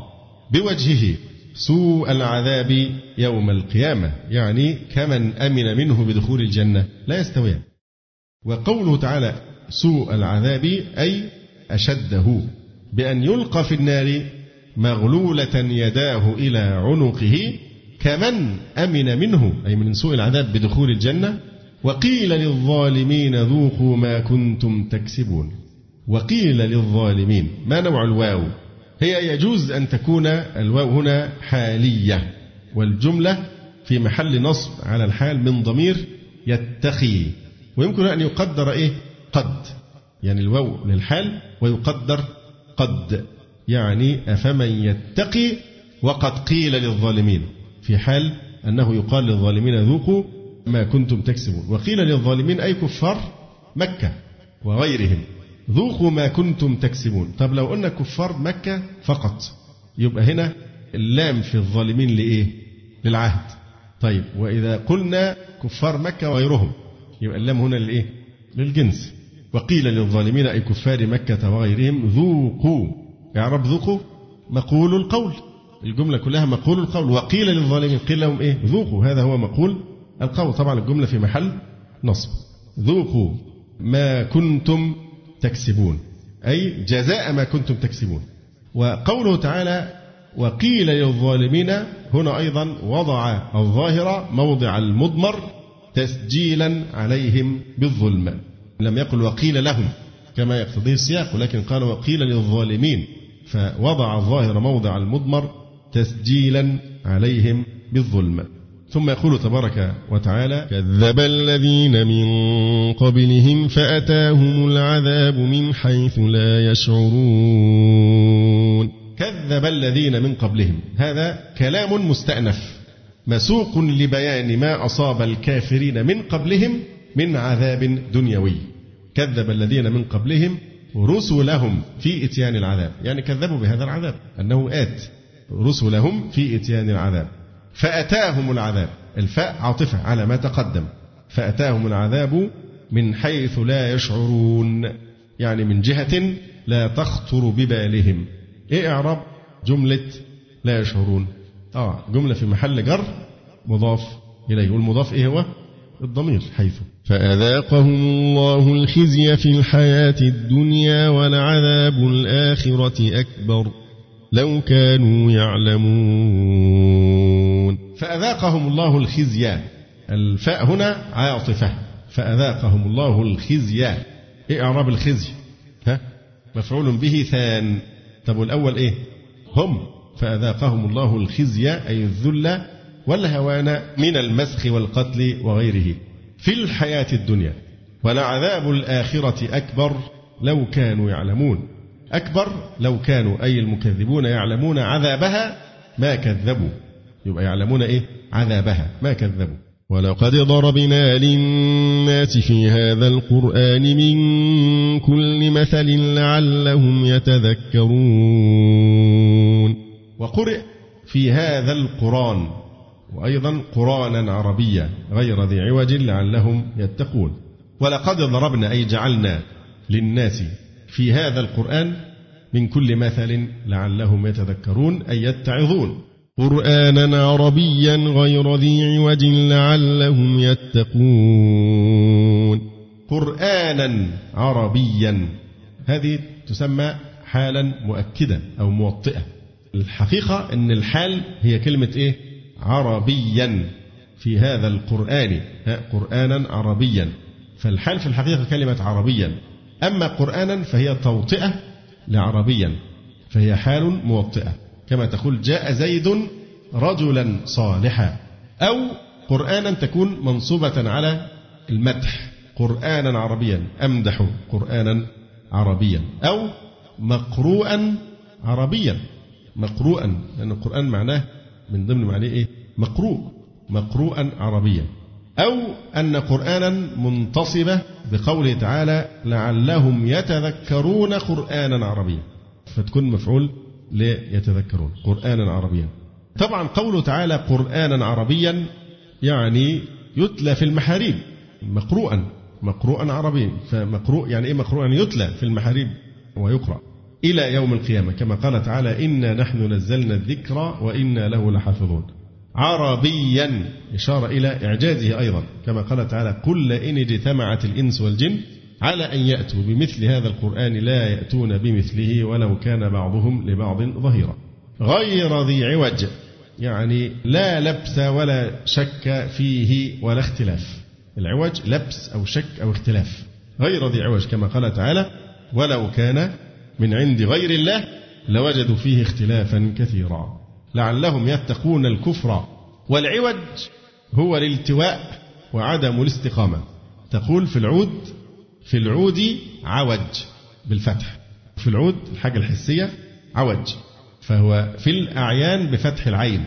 بوجهه سوء العذاب يوم القيامة يعني كمن أمن منه بدخول الجنة لا يستويان. وقوله تعالى سوء العذاب أي أشده بأن يلقى في النار مغلولة يداه إلى عنقه كمن أمن منه أي من سوء العذاب بدخول الجنة وقيل للظالمين ذوقوا ما كنتم تكسبون. وقيل للظالمين ما نوع الواو؟ هي يجوز أن تكون الواو هنا حالية والجملة في محل نصب على الحال من ضمير يتقي ويمكن أن يقدر إيه؟ قد. يعني الواو للحال ويقدر قد. يعني أفمن يتقي وقد قيل للظالمين. في حال أنه يقال للظالمين ذوقوا ما كنتم تكسبون. وقيل للظالمين أي كفار؟ مكة وغيرهم. ذوقوا ما كنتم تكسبون. طب لو قلنا كفار مكة فقط يبقى هنا اللام في الظالمين لإيه؟ للعهد. طيب وإذا قلنا كفار مكة وغيرهم يبقى اللام هنا لإيه؟ للجنس. وقيل للظالمين أي كفار مكة وغيرهم ذوقوا. إعراب ذوقوا مقول القول. الجملة كلها مقول القول. وقيل للظالمين قيل لهم إيه؟ ذوقوا. هذا هو مقول القول طبعا الجملة في محل نصب. ذوقوا ما كنتم تكسبون. أي جزاء ما كنتم تكسبون. وقوله تعالى وقيل للظالمين هنا أيضا وضع الظاهر موضع المضمر تسجيلا عليهم بالظلم. لم يقل وقيل لهم كما يقتضيه السياق ولكن قال وقيل للظالمين. فوضع الظاهر موضع المضمر تسجيلا عليهم بالظلم. ثم يقول تبارك وتعالى كذب الذين من قبلهم فأتاهم العذاب من حيث لا يشعرون. كذب الذين من قبلهم. هذا كلام مستأنف. مسوق لبيان ما أصاب الكافرين من قبلهم من عذاب دنيوي. كذب الذين من قبلهم رسلهم في إتيان العذاب. يعني كذبوا بهذا العذاب. أنه آت. رسلهم في إتيان العذاب. فأتاهم العذاب. الفاء عاطفة على ما تقدم. فأتاهم العذاب من حيث لا يشعرون. يعني من جهة لا تخطر ببالهم. إيه إعراب؟ جملة لا يشعرون. آه جملة في محل جر مضاف إليه. والمضاف إيه هو؟ الضمير حيث. فأذاقهم الله الخزي في الحياة الدنيا ولعذاب الآخرة أكبر. لو كانوا يعلمون. فأذاقهم الله الخزي. الفاء هنا عاطفة. فأذاقهم الله الخزي. إيه إعراب الخزي؟ ها؟ مفعول به ثان. طب والأول إيه؟ هم. فأذاقهم الله الخزي أي الذل والهوان من المسخ والقتل وغيره. في الحياة الدنيا. ولعذاب الآخرة أكبر لو كانوا يعلمون. أكبر لو كانوا أي المكذبون يعلمون عذابها ما كذبوا. يبقى يعلمون إيه؟ عذابها. ما كذبوا. ولقد ضربنا للناس في هذا القرآن من كل مثل لعلهم يتذكرون. وقرئ في هذا القرآن وأيضا قرآنا عربيا غير ذي عوج لعلهم يتقون. ولقد ضربنا أي جعلنا للناس في هذا القرآن من كل مثل لعلهم يتذكرون أي يتعظون. قرآنا عربيا غير ذي عوج لعلهم يتقون. قرآنا عربيا. هذه تسمى حالا مؤكدة أو موطئة. الحقيقة أن الحال هي كلمة إيه؟ عربيا. في هذا القرآن. قرآنا عربيا. فالحال في الحقيقة كلمة عربيا. أما قرآنا فهي توطئة لعربيا. فهي حال موطئة. كما تقول جاء زيد رجلا صالحا. أو قرآنا تكون منصوبة على المدح. قرآنا عربيا أمدح قرآنا عربيا. أو مقروءا عربيا. مقروءا لأن القرآن معناه من ضمن معناه إيه؟ مقروء. مقروءا عربيا. أو أن قرآنا منتصبة بقوله تعالى لعلهم يتذكرون قرآنا عربيا. فتكون مفعول ليتذكرون. قرآنا عربيا. طبعا قوله تعالى قرآنا عربيا يعني يتلى في المحاريب. مقروءا. مقروءا عربيا. فمقروء يعني إيه مقروء يعني يتلى في المحاريب ويقرأ. إلى يوم القيامة. كما قال تعالى إنا نحن نزلنا الذكر وإنا له لحافظون. عربيا. إشارة إلى إعجازه أيضا. كما قال تعالى قل إن اجتمعت الإنس والجن على أن يأتوا بمثل هذا القرآن لا يأتون بمثله ولو كان بعضهم لبعض ظهيرا. غير ذي عوج. يعني لا لبس ولا شك فيه ولا اختلاف. العوج لبس أو شك أو اختلاف. غير ذي عوج كما قال تعالى ولو كان من عند غير الله لوجدوا فيه اختلافا كثيرا. لعلهم يتقون الكفر والعوج هو الالتواء وعدم الاستقامة. تقول في العود في العود عوج بالفتح. في العود الحاجة الحسية عوج. فهو في الأعيان بفتح العين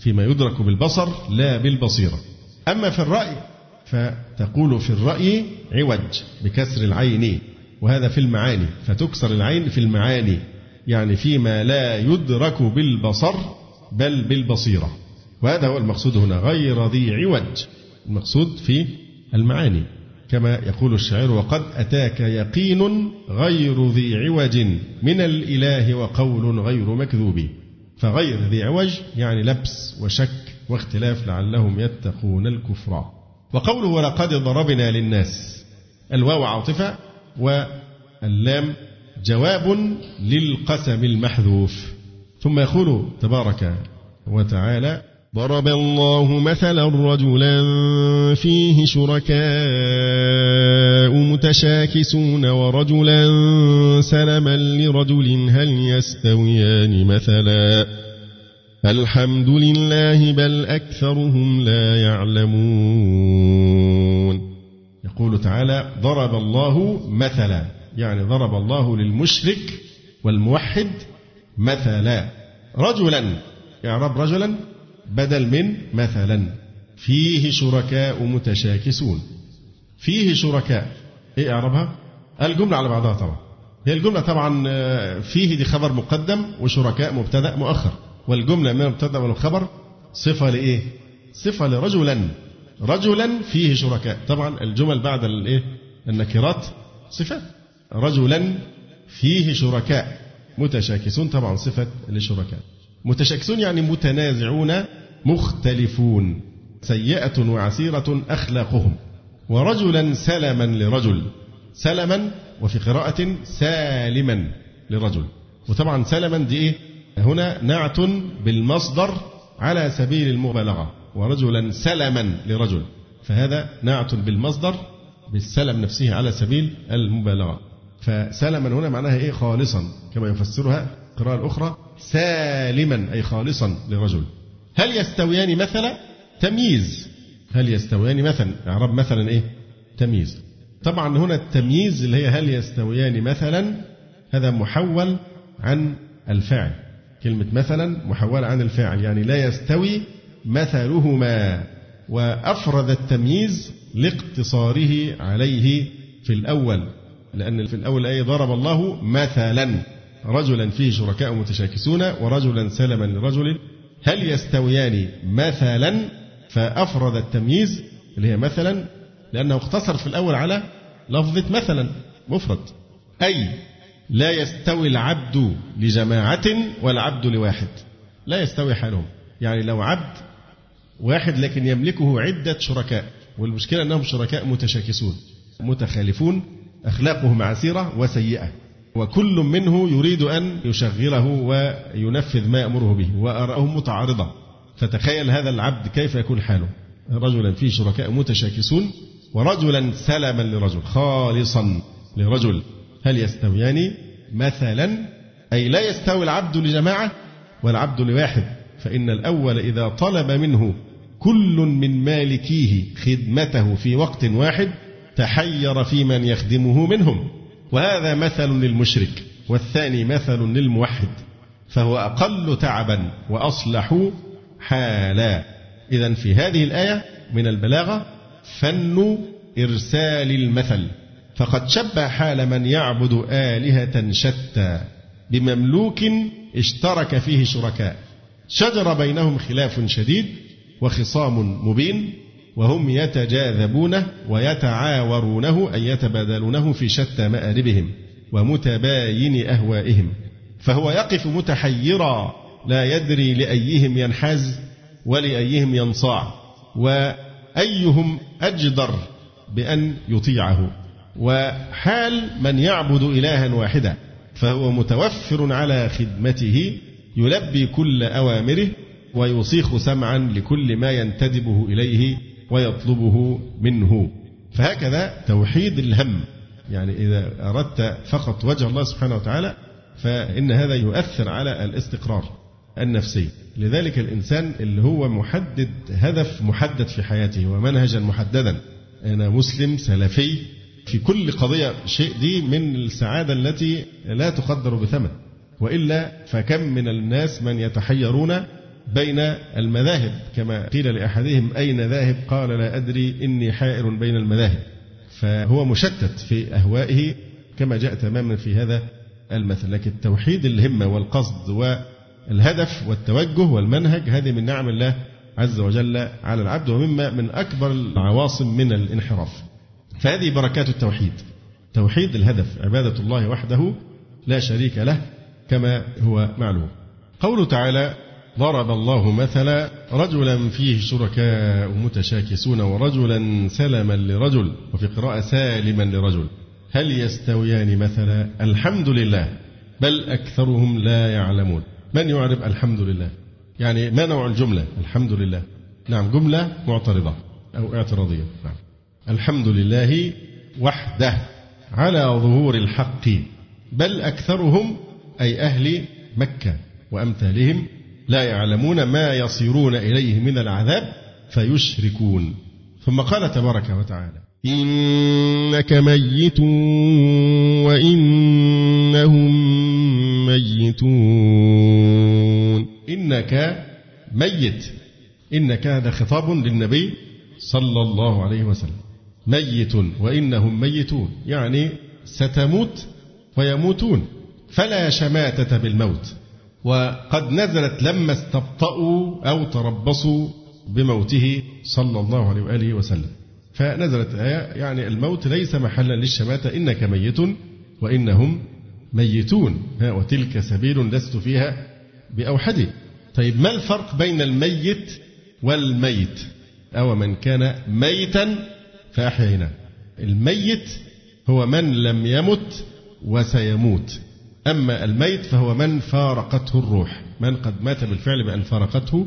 فيما يدرك بالبصر لا بالبصيرة. أما في الرأي فتقول في الرأي عوج بكسر العين وهذا في المعاني. فتكسر العين في المعاني يعني فيما لا يدرك بالبصر بل بالبصيرة. وهذا هو المقصود هنا غير ذي عوج. المقصود في المعاني. كما يقول الشاعر وقد أتاك يقين غير ذي عوج من الإله وقول غير مكذوب. فغير ذي عوج يعني لبس وشك واختلاف لعلهم يتقون الكفر. وقوله ولقد ضربنا للناس الواو عاطفة واللام جواب للقسم المحذوف. ثم يقول تبارك وتعالى ضرب الله مثلا رجلا فيه شركاء متشاكسون ورجلا سلما لرجل هل يستويان مثلا الحمد لله بل أكثرهم لا يعلمون. يقول تعالى ضرب الله مثلا يعني ضرب الله للمشرك والموحد مثلا. رجلا يعرب رجلا بدل من مثلا فيه شركاء متشاكسون. فيه شركاء. إيه اعربها الجملة على بعضها طبعا. هي الجملة طبعا آه، فيه دي خبر مقدم وشركاء مبتدأ مؤخر. والجملة من المبتدأ والخبر صفة لإيه؟ صفة لرجلا. رجلا فيه شركاء. طبعا الجمل بعد الإيه؟ النكرات صفات. رجلا فيه شركاء متشاكسون طبعا صفة لشركاء. متشاكسون يعني متنازعون مختلفون. سيئة وعسيرة أخلاقهم. ورجلا سلما لرجل. سلما وفي قراءة سالما لرجل. وطبعا سلما دي إيه؟ هنا نعت بالمصدر على سبيل المبالغة. ورجلا سلما لرجل. فهذا نعت بالمصدر بالسلم نفسه على سبيل المبالغة. فسلما هنا معناها إيه؟ خالصا كما يفسرها القراءة الأخرى. سالما أي خالصا لرجل هل يستويان مثلا؟ تمييز. هل يستويان مثلا؟ إعراب مثلا إيه؟ تمييز. طبعا هنا التمييز اللي هي هل يستويان مثلا هذا محول عن الفاعل كلمة مثلا محولة عن الفاعل يعني لا يستوي مثلهما. وأفرد التمييز لاقتصاره عليه في الأول لأن في الأول أي ضرب الله مثلا. رجلا فيه شركاء متشاكسون ورجلا سلما لرجل هل يستويان مثلا؟ فأفرد التمييز اللي هي مثلا لأنه اقتصر في الأول على لفظة مثلا مفرد. أي لا يستوي العبد لجماعة والعبد لواحد. لا يستوي حالهم. يعني لو عبد واحد لكن يملكه عدة شركاء والمشكلة أنهم شركاء متشاكسون متخالفون أخلاقهم عسيرة وسيئة. وكل منه يريد أن يشغله وينفذ ما يأمره به وآراءهم متعارضة فتخيل هذا العبد كيف يكون حاله؟ رجلا فيه شركاء متشاكسون ورجلا سلما لرجل خالصا لرجل. هل يستويان مثلا؟ أي لا يستوي العبد لجماعة والعبد لواحد. فإن الأول إذا طلب منه كل من مالكيه خدمته في وقت واحد تحير في من يخدمه منهم. وهذا مثل للمشرك والثاني مثل للموحد فهو أقل تعبا وأصلح حالا. إذا في هذه الآية من البلاغة فن إرسال المثل. فقد شبه حال من يعبد آلهة شتى بمملوك اشترك فيه شركاء. شجر بينهم خلاف شديد وخصام مبين. وهم يتجاذبونه ويتعاورونه أي يتبادلونه في شتى مآربهم ومتباين أهوائهم. فهو يقف متحيرا لا يدري لأيهم ينحاز ولأيهم ينصاع وأيهم أجدر بأن يطيعه. وحال من يعبد إلها واحدا فهو متوفر على خدمته يلبي كل أوامره ويصيخ سمعا لكل ما ينتدبه إليه ويطلبه منه. فهكذا توحيد الهم. يعني إذا أردت فقط وجه الله سبحانه وتعالى فإن هذا يؤثر على الاستقرار النفسي. لذلك الإنسان اللي هو محدد هدف محدد في حياته ومنهجا محددا. أنا مسلم سلفي في كل قضية شيء دي من السعادة التي لا تقدر بثمن. وإلا فكم من الناس من يتحيرون بين المذاهب كما قيل لأحدهم أين ذاهب؟ قال لا أدري إني حائر بين المذاهب. فهو مشتت في أهوائه كما جاء تماما في هذا المثل. لكن توحيد الهمة والقصد والهدف والتوجه والمنهج هذه من نعم الله عز وجل على العبد ومما من أكبر العواصم من الانحراف. فهذه بركات التوحيد. توحيد الهدف عبادة الله وحده لا شريك له كما هو معلوم. قوله تعالى ضرب الله مثلا رجلا فيه شركاء متشاكسون ورجلا سلما لرجل وفي قراءة سالما لرجل. هل يستويان مثلا؟ الحمد لله. بل أكثرهم لا يعلمون. من يعرف الحمد لله؟ يعني ما نوع الجملة؟ الحمد لله. نعم جملة معترضة أو اعتراضية. نعم. الحمد لله وحده على ظهور الحق بل أكثرهم أي أهل مكة وأمثالهم لا يعلمون ما يصيرون إليه من العذاب فيشركون. ثم قال تبارك وتعالى إنك ميت وإنهم ميتون. إنك ميت. إنك هذا خطاب للنبي صلى الله عليه وسلم. ميت وإنهم ميتون يعني ستموت ويموتون. فلا شماتة بالموت. وقد نزلت لما استبطأوا أو تربصوا بموته صلى الله عليه وآله وسلم. فنزلت آية يعني الموت ليس محلا للشماتة إنك ميت وإنهم ميتون. وتلك سبيل لست فيها بأوحد. طيب ما الفرق بين الميت والميت؟ أو من كان ميتا فأحييناه الميت هو من لم يمت وسيموت. أما الميت فهو من فارقته الروح. من قد مات بالفعل بأن فارقته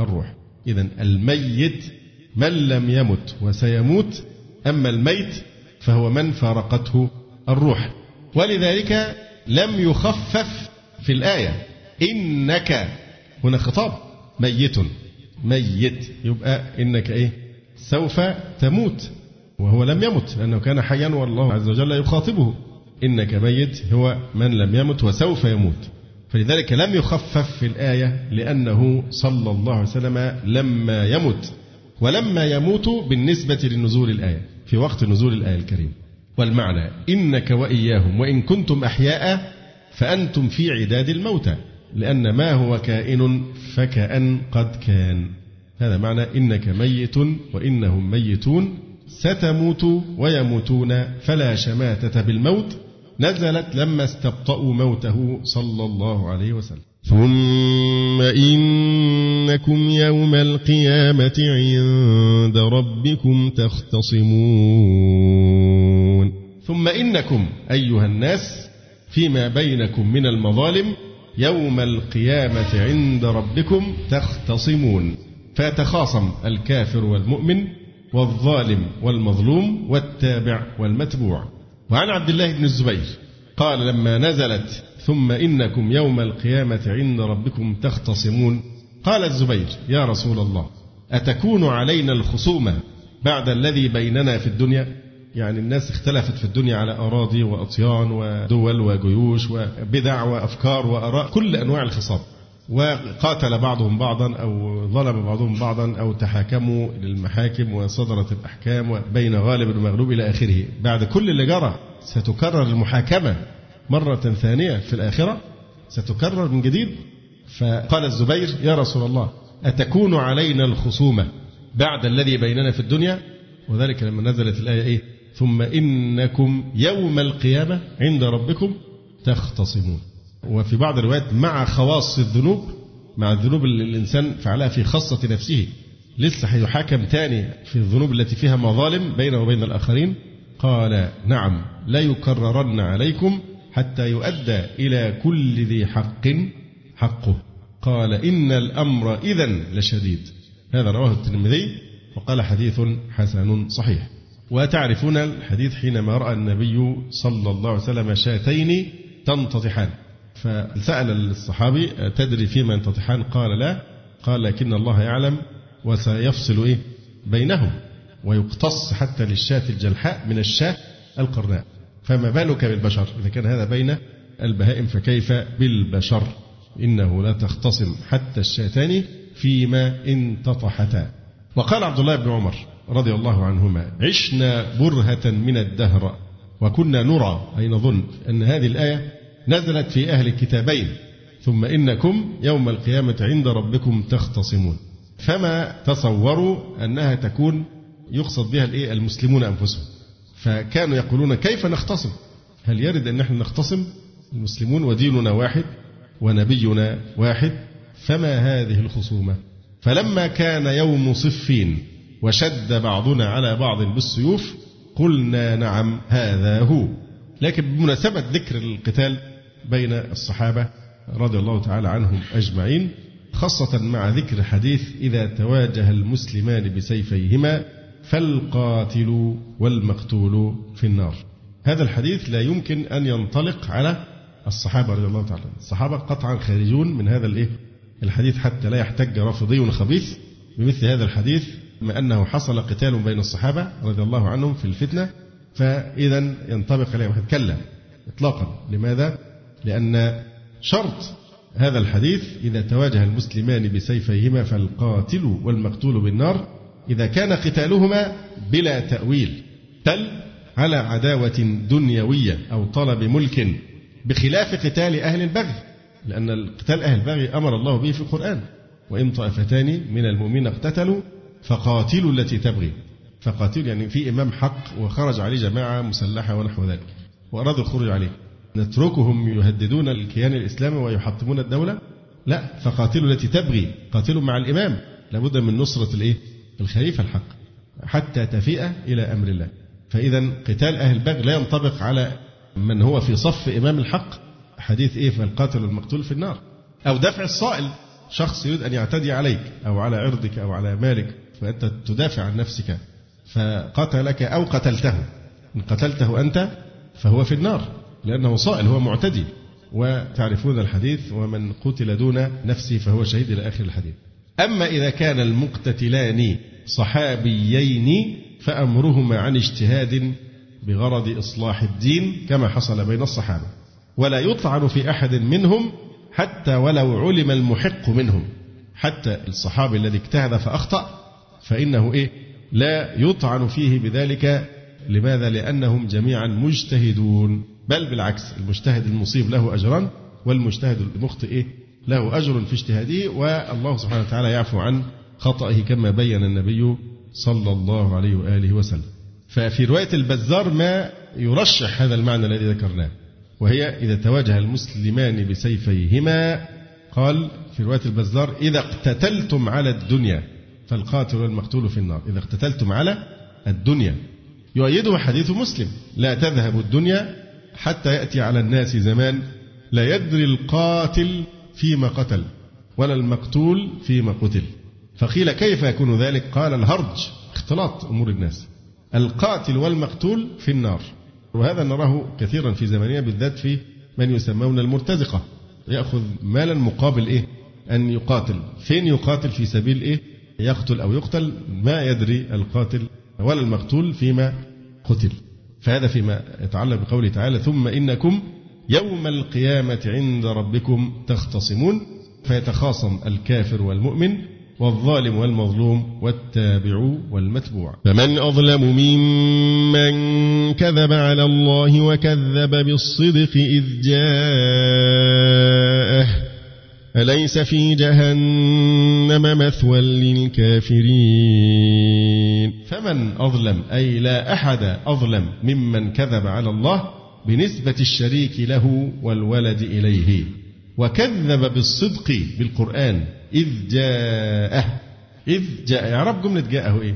الروح. إذا الميت من لم يمت وسيموت أما الميت فهو من فارقته الروح. ولذلك لم يخفف في الآية. إنك هنا خطاب. ميت ميت. يبقى إنك إيه؟ سوف تموت وهو لم يمت لأنه كان حيا والله عز وجل يخاطبه. إنك ميت هو من لم يمت وسوف يموت. فلذلك لم يخفف في الآية لأنه صلى الله عليه وسلم لما يمت ولما يموت بالنسبة لنزول الآية في وقت نزول الآية الكريمة والمعنى إنك وإياهم وإن كنتم أحياء فأنتم في عداد الموتى لأن ما هو كائن فكأن قد كان. هذا معنى إنك ميت وإنهم ميتون ستموت ويموتون فلا شماتة بالموت نزلت لما استبطأوا موته صلى الله عليه وسلم. ثم إنكم يوم القيامة عند ربكم تختصمون. ثم إنكم أيها الناس فيما بينكم من المظالم يوم القيامة عند ربكم تختصمون. فيتخاصم الكافر والمؤمن والظالم والمظلوم والتابع والمتبوع. وعن عبد الله بن الزبير قال لما نزلت ثم إنكم يوم القيامة عند ربكم تختصمون قال الزبير يا رسول الله أتكون علينا الخصومة بعد الذي بيننا في الدنيا؟ يعني الناس اختلفت في الدنيا على أراضي وأطيان ودول وجيوش وبدع وأفكار وأراء كل أنواع الخصام. وقاتل بعضهم بعضا أو ظلم بعضهم بعضا أو تحاكموا للمحاكم وصدرت الأحكام بين غالب ومغلوب إلى آخره. بعد كل اللي جرى ستكرر المحاكمة مرة ثانية في الآخرة ستكرر من جديد. فقال الزبير يا رسول الله أتكون علينا الخصومة بعد الذي بيننا في الدنيا؟ وذلك لما نزلت الآية إيه؟ ثم إنكم يوم القيامة عند ربكم تختصمون. وفي بعض الروايات مع خواص الذنوب مع الذنوب اللي الإنسان فعلها في خاصة نفسه. لسه هيحاكم تاني في الذنوب التي فيها مظالم بينه وبين الآخرين؟ قال نعم ليكررن عليكم حتى يؤدى إلى كل ذي حق حقه. قال إن الأمر إذا لشديد. هذا رواه الترمذي وقال حديث حسن صحيح. وتعرفون الحديث حينما رأى النبي صلى الله عليه وسلم شاتين تنتطحان. فسأل الصحابي تدري فيما ينتطحان؟ قال لا. قال لكن الله يعلم وسيفصل إيه؟ بينهم ويقتص حتى للشاة الجلحاء من الشاة القرناء. فما بالك بالبشر؟ إذا كان هذا بين البهائم فكيف بالبشر؟ إنه لا تختصم حتى الشاتان فيما انتطحتا. وقال عبد الله بن عمر رضي الله عنهما عشنا برهة من الدهر وكنا نرى أي نظن أن هذه الآية نزلت في أهل الكتابين ثم إنكم يوم القيامة عند ربكم تختصمون. فما تصوروا أنها تكون يقصد بها الإيه؟ المسلمون أنفسهم. فكانوا يقولون كيف نختصم؟ هل يرد أن نحن نختصم؟ المسلمون وديننا واحد ونبينا واحد فما هذه الخصومة؟ فلما كان يوم صفين وشد بعضنا على بعض بالسيوف قلنا نعم هذا هو. لكن بمناسبة ذكر القتال بين الصحابة رضي الله تعالى عنهم أجمعين خاصة مع ذكر حديث إذا تواجه المسلمان بسيفيهما فالقاتل والمقتول في النار. هذا الحديث لا يمكن أن ينطلق على الصحابة رضي الله تعالى الصحابة قطعا خارجون من هذا الإيه؟ الحديث حتى لا يحتج رافضي خبيث بمثل هذا الحديث بما أنه حصل قتال بين الصحابة رضي الله عنهم في الفتنة فإذا ينطبق عليهم كلا إطلاقا. لماذا؟ لأن شرط هذا الحديث إذا تواجه المسلمان بسيفيهما فالقاتل والمقتول بالنار إذا كان قتالهما بلا تأويل بل على عداوة دنيوية أو طلب ملك بخلاف قتال أهل البغي لأن قتال أهل البغي أمر الله به في القرآن وإن طائفتان من المؤمنين اقتتلوا فقاتلوا التي تبغي فقاتلوا يعني في إمام حق وخرج عليه جماعة مسلحة ونحو ذلك وأرادوا الخروج عليه. نتركهم يهددون الكيان الإسلامي ويحطمون الدولة؟ لا فقاتلوا التي تبغي قاتلوا مع الإمام. لابد من نصرة الإيه؟ الخليفة الحق حتى تفيء إلى أمر الله. فإذا قتال أهل البغي لا ينطبق على من هو في صف إمام الحق. حديث إيه؟ فالقاتل والمقتول في النار. أو دفع الصائل. شخص يريد أن يعتدي عليك أو على عرضك أو على مالك فأنت تدافع عن نفسك. فقتلك أو قتلته. إن قتلته أنت فهو في النار. لأنه صائل هو معتدي وتعرفون الحديث ومن قتل دون نفسه فهو شهيد إلى آخر الحديث. أما إذا كان المقتتلان صحابيين فأمرهما عن اجتهاد بغرض إصلاح الدين كما حصل بين الصحابة. ولا يطعن في أحد منهم حتى ولو علم المحق منهم. حتى الصحابي الذي اجتهد فأخطأ فإنه إيه؟ لا يطعن فيه بذلك. لماذا؟ لأنهم جميعا مجتهدون. بل بالعكس المجتهد المصيب له أجران والمجتهد المخطئ إيه؟ له أجر في اجتهاده والله سبحانه وتعالى يعفو عن خطأه كما بين النبي صلى الله عليه وآله وسلم. ففي رواية البزار ما يرشح هذا المعنى الذي ذكرناه وهي إذا تواجه المسلمان بسيفيهما قال في رواية البزار إذا اقتتلتم على الدنيا فالقاتل والمقتول في النار. إذا اقتتلتم على الدنيا. يؤيده حديث مسلم لا تذهب الدنيا حتى يأتي على الناس زمان لا يدري القاتل فيما قتل ولا المقتول فيما قتل. فقيل كيف يكون ذلك؟ قال الهرج اختلاط أمور الناس. القاتل والمقتول في النار. وهذا نراه كثيرا في زماننا بالذات في من يسمون المرتزقة. يأخذ مالا مقابل إيه؟ أن يقاتل. فين يقاتل؟ في سبيل إيه؟ يقتل أو يقتل ما يدري القاتل ولا المقتول فيما قتل. فهذا فيما يتعلق بقوله تعالى ثم إنكم يوم القيامة عند ربكم تختصمون فيتخاصم الكافر والمؤمن والظالم والمظلوم والتابع والمتبوع. فمن أظلم ممن كذب على الله وكذب بالصدق إذ جاءه. أليس في جهنم مثوى للكافرين؟ فمن أظلم أي لا أحد أظلم ممن كذب على الله بنسبة الشريك له والولد إليه. وكذب بالصدق بالقرآن إذ جاءه إذ جاء يعرف جملة جاءه إيه؟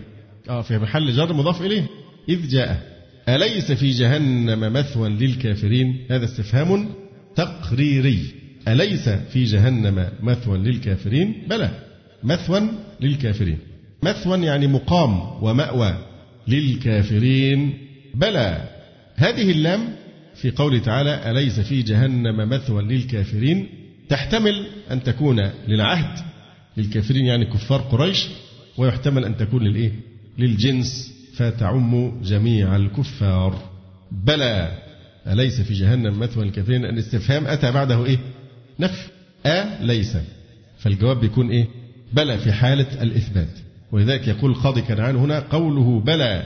آه في محل جر مضاف إليه. إذ جاء أليس في جهنم مثوى للكافرين؟ هذا استفهام تقريري. أليس في جهنم مثوى للكافرين؟ بلى مثوى للكافرين. مثوى يعني مقام ومأوى للكافرين. بلى هذه اللام في قوله تعالى أليس في جهنم مثوى للكافرين؟ تحتمل أن تكون للعهد. للكافرين يعني كفار قريش ويحتمل أن تكون للإيه؟ للجنس. فتعم جميع الكفار. بلى أليس في جهنم مثوى للكافرين؟ الاستفهام أتى بعده إيه؟ نفي. أ ليس. فالجواب بيكون إيه؟ بلى في حالة الإثبات. ولذلك يقول القاضي كنعان هنا قوله بلى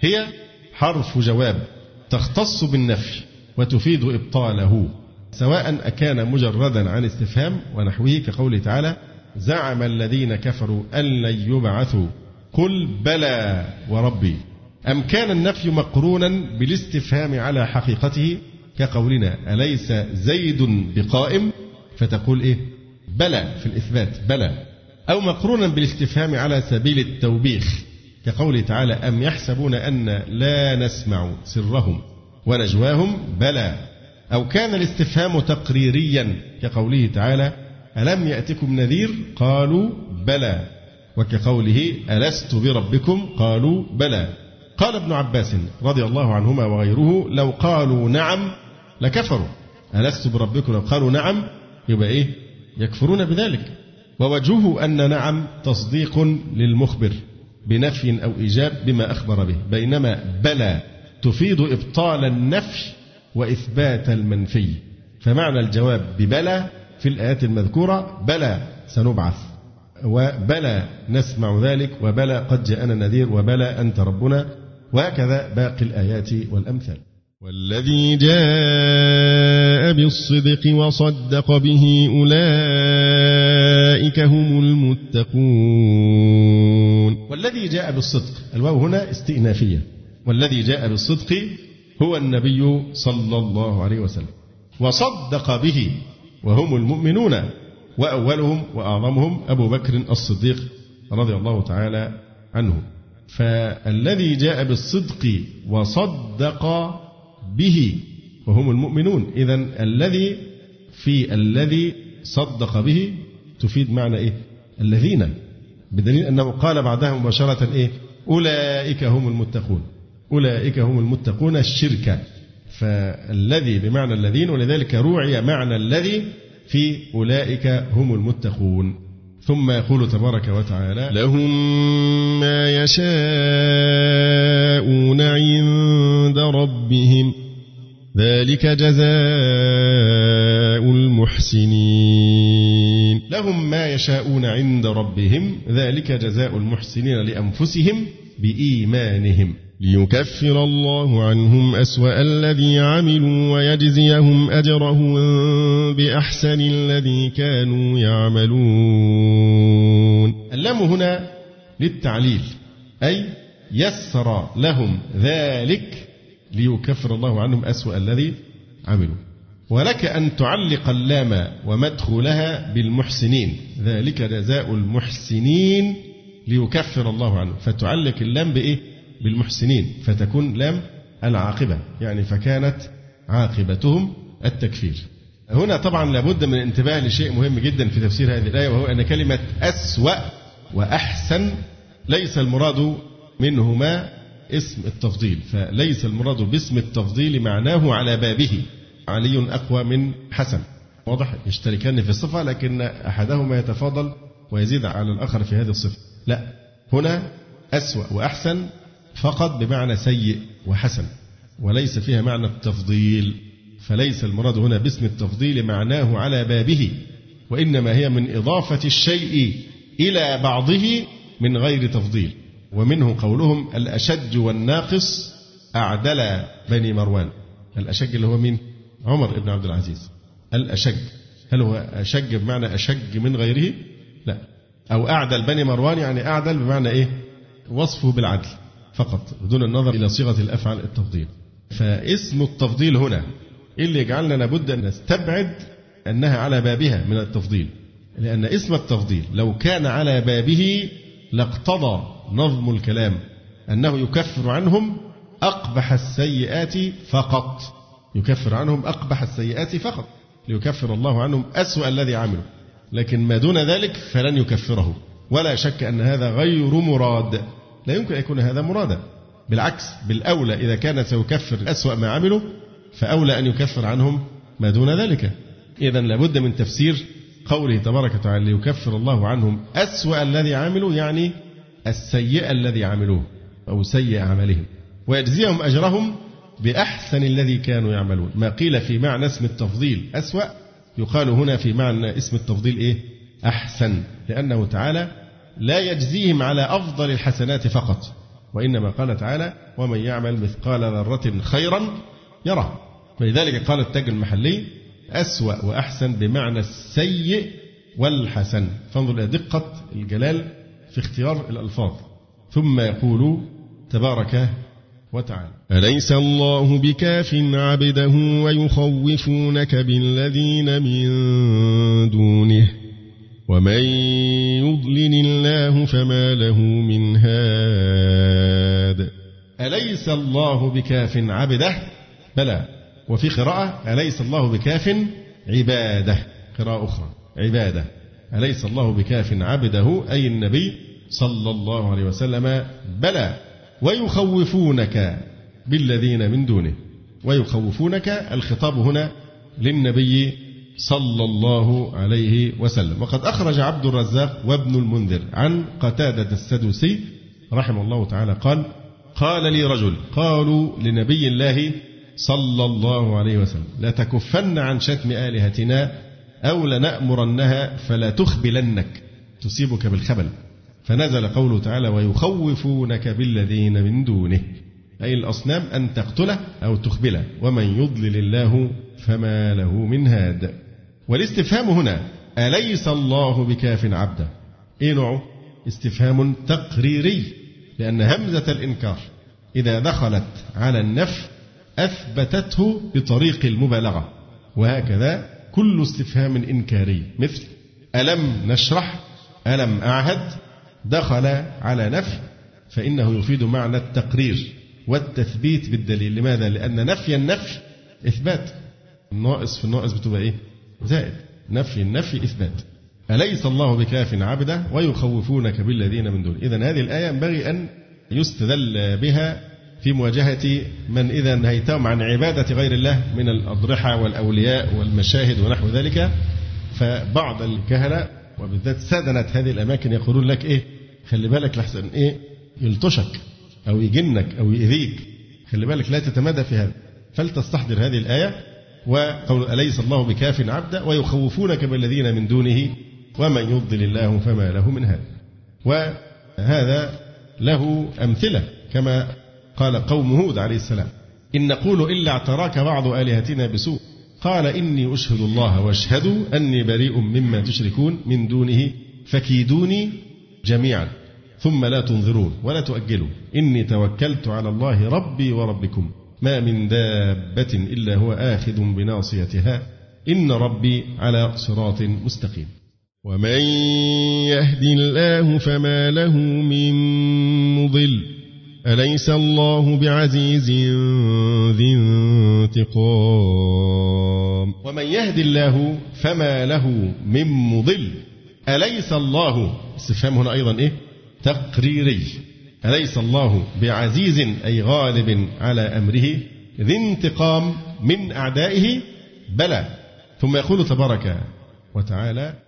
هي حرف جواب تختص بالنفي وتفيد إبطاله سواء أكان مجردا عن استفهام ونحوه كقوله تعالى زعم الذين كفروا أن لن يبعثوا قل بلى وربي أم كان النفي مقرونا بالاستفهام على حقيقته كقولنا أليس زيد بقائم فتقول إيه بلى في الإثبات بلى أو مقرونا بالاستفهام على سبيل التوبيخ كقوله تعالى أم يحسبون أن لا نسمع سرهم ونجواهم؟ بلى. أو كان الاستفهام تقريريا كقوله تعالى ألم يأتكم نذير؟ قالوا بلى. وكقوله ألست بربكم؟ قالوا بلى. قال ابن عباس رضي الله عنهما وغيره لو قالوا نعم لكفروا. ألست بربكم؟ لو قالوا نعم يبقى إيه؟ يكفرون بذلك. ووجهه أن نعم تصديق للمخبر بنفي أو إيجاب بما أخبر به بينما بلى تفيد إبطال النفي وإثبات المنفي. فمعنى الجواب ببلى في الآيات المذكورة بلى سنبعث وبلى نسمع ذلك وبلى قد جاءنا نذير وبلى أنت ربنا وهكذا باقي الآيات والأمثال. والذي جاء بالصدق وصدق به أولئك هم المتقون. والذي جاء بالصدق الواو هنا استئنافية. والذي جاء بالصدق هو النبي صلى الله عليه وسلم. وصدق به وهم المؤمنون وأولهم وأعظمهم أبو بكر الصديق رضي الله تعالى عنه. فالذي جاء بالصدق وصدق به وهم المؤمنون. إذا الذي في الذي صدق به تفيد معنى إيه؟ الذين. بدليل أنه قال بعدها مباشرة إيه؟ أولئك هم المتقون. أولئك هم المتقون الشرك فالذي بمعنى الذين ولذلك روعي معنى الذي في أولئك هم المتقون. ثم يقول تبارك وتعالى لهم ما يشاءون عند ربهم. ذلك جزاء المحسنين. لهم ما يشاءون عند ربهم ذلك جزاء المحسنين لأنفسهم بإيمانهم. ليكفر الله عنهم أسوأ الذي عملوا ويجزيهم أجرهم بأحسن الذي كانوا يعملون. اللام هنا للتعليل أي يسر لهم ذلك ليكفر الله عنهم أسوأ الذي عملوا. ولك أن تعلق اللام ومدخولها بالمحسنين. ذلك جزاء المحسنين ليكفر الله عنهم فتعلق اللام بإيه؟ بالمحسنين. فتكون لام العاقبة. يعني فكانت عاقبتهم التكفير. هنا طبعا لابد من الانتباه لشيء مهم جدا في تفسير هذه الآية وهو أن كلمة أسوأ وأحسن ليس المراد منهما اسم التفضيل. فليس المراد باسم التفضيل معناه على بابه. علي أقوى من حسن. واضح يشتركان في الصفة لكن أحدهما يتفاضل ويزيد على الآخر في هذه الصفة. لا هنا أسوأ وأحسن فقط بمعنى سيء وحسن وليس فيها معنى التفضيل. فليس المراد هنا باسم التفضيل معناه على بابه وإنما هي من إضافة الشيء إلى بعضه من غير تفضيل. ومنه قولهم الأشج والناقص أعدل بني مروان. الأشج اللي هو مين؟ عمر بن عبد العزيز. الأشج هل هو أشج بمعنى أشج من غيره؟ لا. أو أعدل بني مروان يعني أعدل بمعنى إيه؟ وصفه بالعدل فقط دون النظر إلى صيغة الأفعال التفضيل. فاسم التفضيل هنا اللي يجعلنا لابد أن نستبعد أنها على بابها من التفضيل. لأن اسم التفضيل لو كان على بابه لاقتضى نظم الكلام أنه يكفر عنهم أقبح السيئات فقط. يكفر عنهم أقبح السيئات فقط ليكفر الله عنهم أسوأ الذي عملوا. لكن ما دون ذلك فلن يكفره ولا شك أن هذا غير مراد. لا يمكن أن يكون هذا مرادا. بالعكس بالأولى إذا كان سيكفر أسوأ ما عملوا فأولى أن يكفر عنهم ما دون ذلك. إذا لابد من تفسير قوله تبارك وتعالى ليكفر الله عنهم أسوأ الذي عملوا يعني السيئة الذي عملوه أو سيء عملهم. ويجزيهم أجرهم بأحسن الذي كانوا يعملون. ما قيل في معنى اسم التفضيل أسوأ يقال هنا في معنى اسم التفضيل إيه؟ أحسن لأنه تعالى لا يجزيهم على أفضل الحسنات فقط وإنما قال تعالى ومن يعمل مثقال ذرة خيرا يره. فلذلك قال التاج المحلي أسوأ وأحسن بمعنى السيء والحسن. فانظر إلى دقة الجلال في اختيار الألفاظ. ثم يقول تبارك وتعالى. أليس الله بكاف عبده ويخوفونك بالذين من دونه؟ ومن يضلل الله فما له من هاد. أليس الله بكاف عبده؟ بلى. وفي قراءة أليس الله بكاف عباده؟ قراءة أخرى. عباده. أليس الله بكاف عبده؟ أي النبي صلى الله عليه وسلم؟ بلى. ويخوفونك بالذين من دونه. ويخوفونك الخطاب هنا للنبي صلى الله عليه وسلم. وقد أخرج عبد الرزاق وابن المنذر عن قتادة السدوسي رحمه الله تعالى قال قال لي رجل قالوا لنبي الله صلى الله عليه وسلم لتكفن عن شتم آلهتنا أو لنأمرنها فلا تخبلنك تصيبك بالخبل. فنزل قوله تعالى ويخوفونك بالذين من دونه. أي الأصنام أن تقتله أو تخبله. ومن يضلل الله فما له من هاد. والاستفهام هنا أليس الله بكاف عبده؟ إيه نوعه؟ استفهام تقريري لأن همزة الإنكار إذا دخلت على النفي أثبتته بطريق المبالغة. وهكذا كل استفهام إنكاري. مثل ألم نشرح؟ ألم أعهد؟ دخل على نفي فإنه يفيد معنى التقرير والتثبيت بالدليل. لماذا؟ لأن نفي النفي إثبات. الناقص في الناقص بتبقى إيه؟ زائد. نفي النفي إثبات. أليس الله بكاف عبده ويخوفونك بالذين من دون إذا هذه الآية ينبغي أن يستدل بها في مواجهة من إذا نهيتهم عن عبادة غير الله من الأضرحة والأولياء والمشاهد ونحو ذلك. فبعض الكهنة وبالذات سدنة هذه الأماكن يقولون لك إيه؟ خلي بالك لحسن إيه؟ يلطشك أو يجنك أو يؤذيك خلي بالك لا تتمادى في هذا. فلتستحضر هذه الآية وقول أليس الله بكاف عبدا ويخوفونك بالذين من دونه ومن يضل الله فما له من هذا وهذا له أمثلة كما قال قوم هود عليه السلام إن نقول إلا اعتراك بعض آلهتنا بسوء. قال إني أشهد الله واشهدوا أني بريء مما تشركون من دونه فكيدوني جميعا. ثم لا تنظرون ولا تؤجلوا إني توكلت على الله ربي وربكم. ما من دابة إلا هو آخذ بناصيتها. إن ربي على صراط مستقيم. ومن يهد الله فما له من مضل. أليس الله بعزيز ذي انتقام؟ ومن يهد الله فما له من مضل. أليس الله؟ استفهام هنا أيضا إيه؟ تقريري. أليس الله بعزيز أي غالب على أمره ذي انتقام من أعدائه؟ بلى. ثم يقول تبارك وتعالى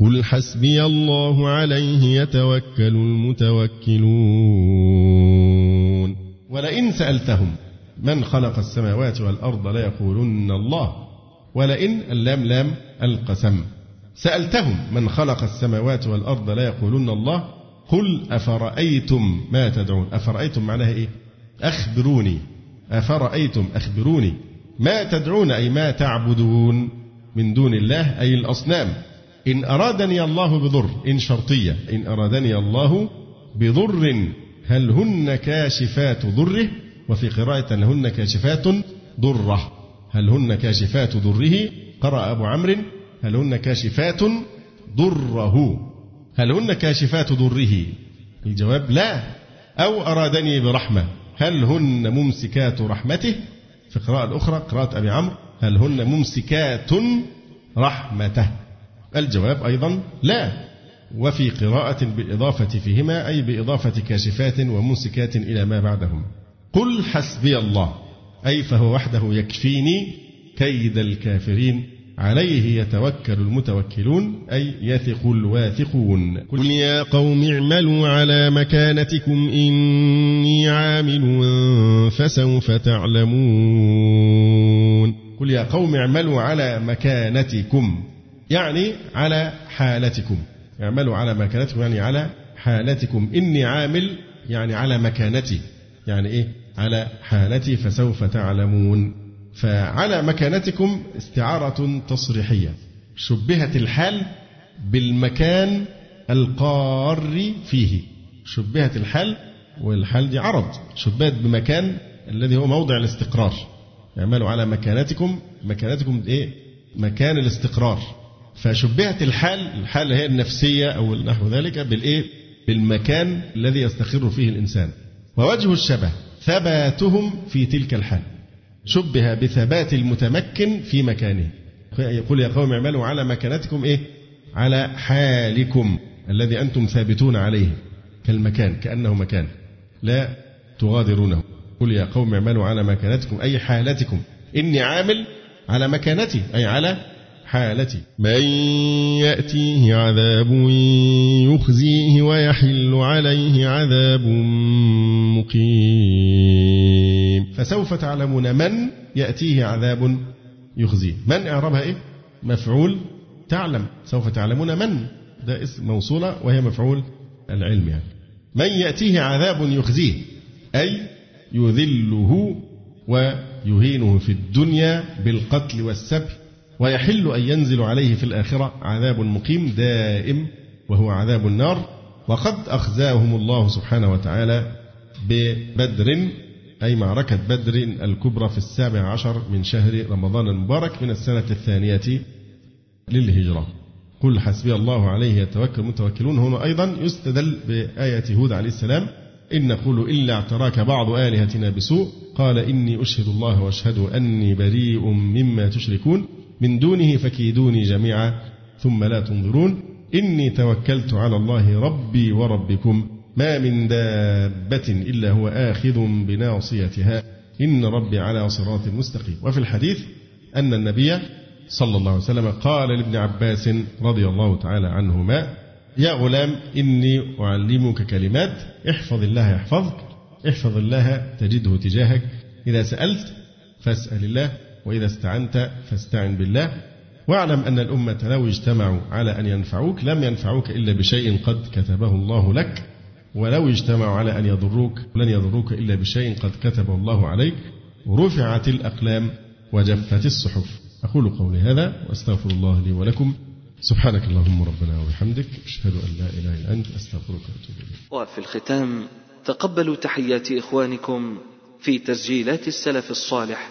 قل حسبي الله عليه يتوكل المتوكلون ولئن سألتهم من خلق السماوات والأرض ليقولن الله ولئن اللام لام القسم سألتهم من خلق السماوات والأرض لا يقولون الله قل أفرأيتم ما تدعون أفرأيتم معناها إيه؟ أخبروني أفرأيتم أخبروني ما تدعون أي ما تعبدون من دون الله أي الأصنام إن أرادني الله بضر إن شرطية إن أرادني الله بضر هل هن كاشفات ضره؟ وفي قراءة هل هن كاشفات ضره؟ هل هن كاشفات ضره؟ قرأ أبو عمرو هل هن كاشفات ضره؟ هل هن كاشفات ضره؟ الجواب لا. أو أرادني برحمة هل هن ممسكات رحمته؟ في القراءة الأخرى قراءة أبي عمرو هل هن ممسكات رحمته؟ الجواب أيضا لا. وفي قراءة بالإضافة فيهما أي بإضافة كاشفات وممسكات إلى ما بعدهم. قل حسبي الله أي فهو وحده يكفيني كيد الكافرين. عليه يتوكل المتوكلون أي يثق الواثقون. قل يا قوم اعملوا على مكانتكم إني عامل فسوف تعلمون. قل يا قوم اعملوا على مكانتكم. يعني على حالتكم. اعملوا على مكانتكم يعني على حالتكم. إني عامل يعني على مكانتي. يعني إيه؟ على حالتي فسوف تعلمون. فعلى مكانتكم استعارة تصريحية. شبهت الحال بالمكان القار فيه. شبهت الحال والحال دي عرض. شبهت بمكان الذي هو موضع الاستقرار. اعملوا على مكانتكم. مكانتكم إيه؟ مكان الاستقرار. فشبهت الحال الحال هي النفسية أو نحو ذلك بالإيه؟ بالمكان الذي يستقر فيه الإنسان. ووجه الشبه ثباتهم في تلك الحال. شبه بثبات المتمكن في مكانه. يقول يا قوم اعملوا على مكانتكم إيه؟ على حالكم الذي أنتم ثابتون عليه. كالمكان كأنه مكان. لا تغادرونه. قل يا قوم اعملوا على مكانتكم أي حالتكم. إني عامل على مكانتي أي على حالتي. من يأتيه عذاب يخزيه ويحل عليه عذاب مقيم. فسوف تعلمون من يأتيه عذاب يخزيه. من إعرابها إيه؟ مفعول تعلم. سوف تعلمون من؟ ده اسم موصولة وهي مفعول العلم يعني. من يأتيه عذاب يخزيه أي يذله ويهينه في الدنيا بالقتل والسبي ويحل أن ينزل عليه في الآخرة عذاب مقيم دائم وهو عذاب النار. وقد أخزاهم الله سبحانه وتعالى ببدر أي معركة بدر الكبرى في السابع عشر من شهر رمضان المبارك من السنة الثانية للهجرة. قل حسبي الله عليه يتوكل المتوكلون هنا أيضا يستدل بآية هود عليه السلام إن نقول إلا اعتراك بعض آلهتنا بسوء. قال إني أشهد الله وأشهد أني بريء مما تشركون. من دونه فكيدوني جميعا ثم لا تنظرون. إني توكلت على الله ربي وربكم ما من دابة إلا هو آخذ بناصيتها. إن ربي على صراط مستقيم. وفي الحديث أن النبي صلى الله عليه وسلم قال لابن عباس رضي الله تعالى عنهما يا غلام إني أعلمك كلمات احفظ الله يحفظك احفظ الله تجده تجاهك. إذا سألت فاسأل الله وإذا استعنت فاستعن بالله. واعلم أن الأمة لو اجتمعوا على أن ينفعوك لم ينفعوك إلا بشيء قد كتبه الله لك. ولو اجتمعوا على أن يضروك لن يضروك إلا بشيء قد كتبه الله عليك. رفعت الأقلام وجفت الصحف. أقول قولي هذا وأستغفر الله لي ولكم. سبحانك اللهم ربنا وبحمدك. أشهد أن لا إله إلا أنت. أستغفرك وأتوب إليك. وفي الختام تقبلوا تحيات إخوانكم في تسجيلات السلف الصالح.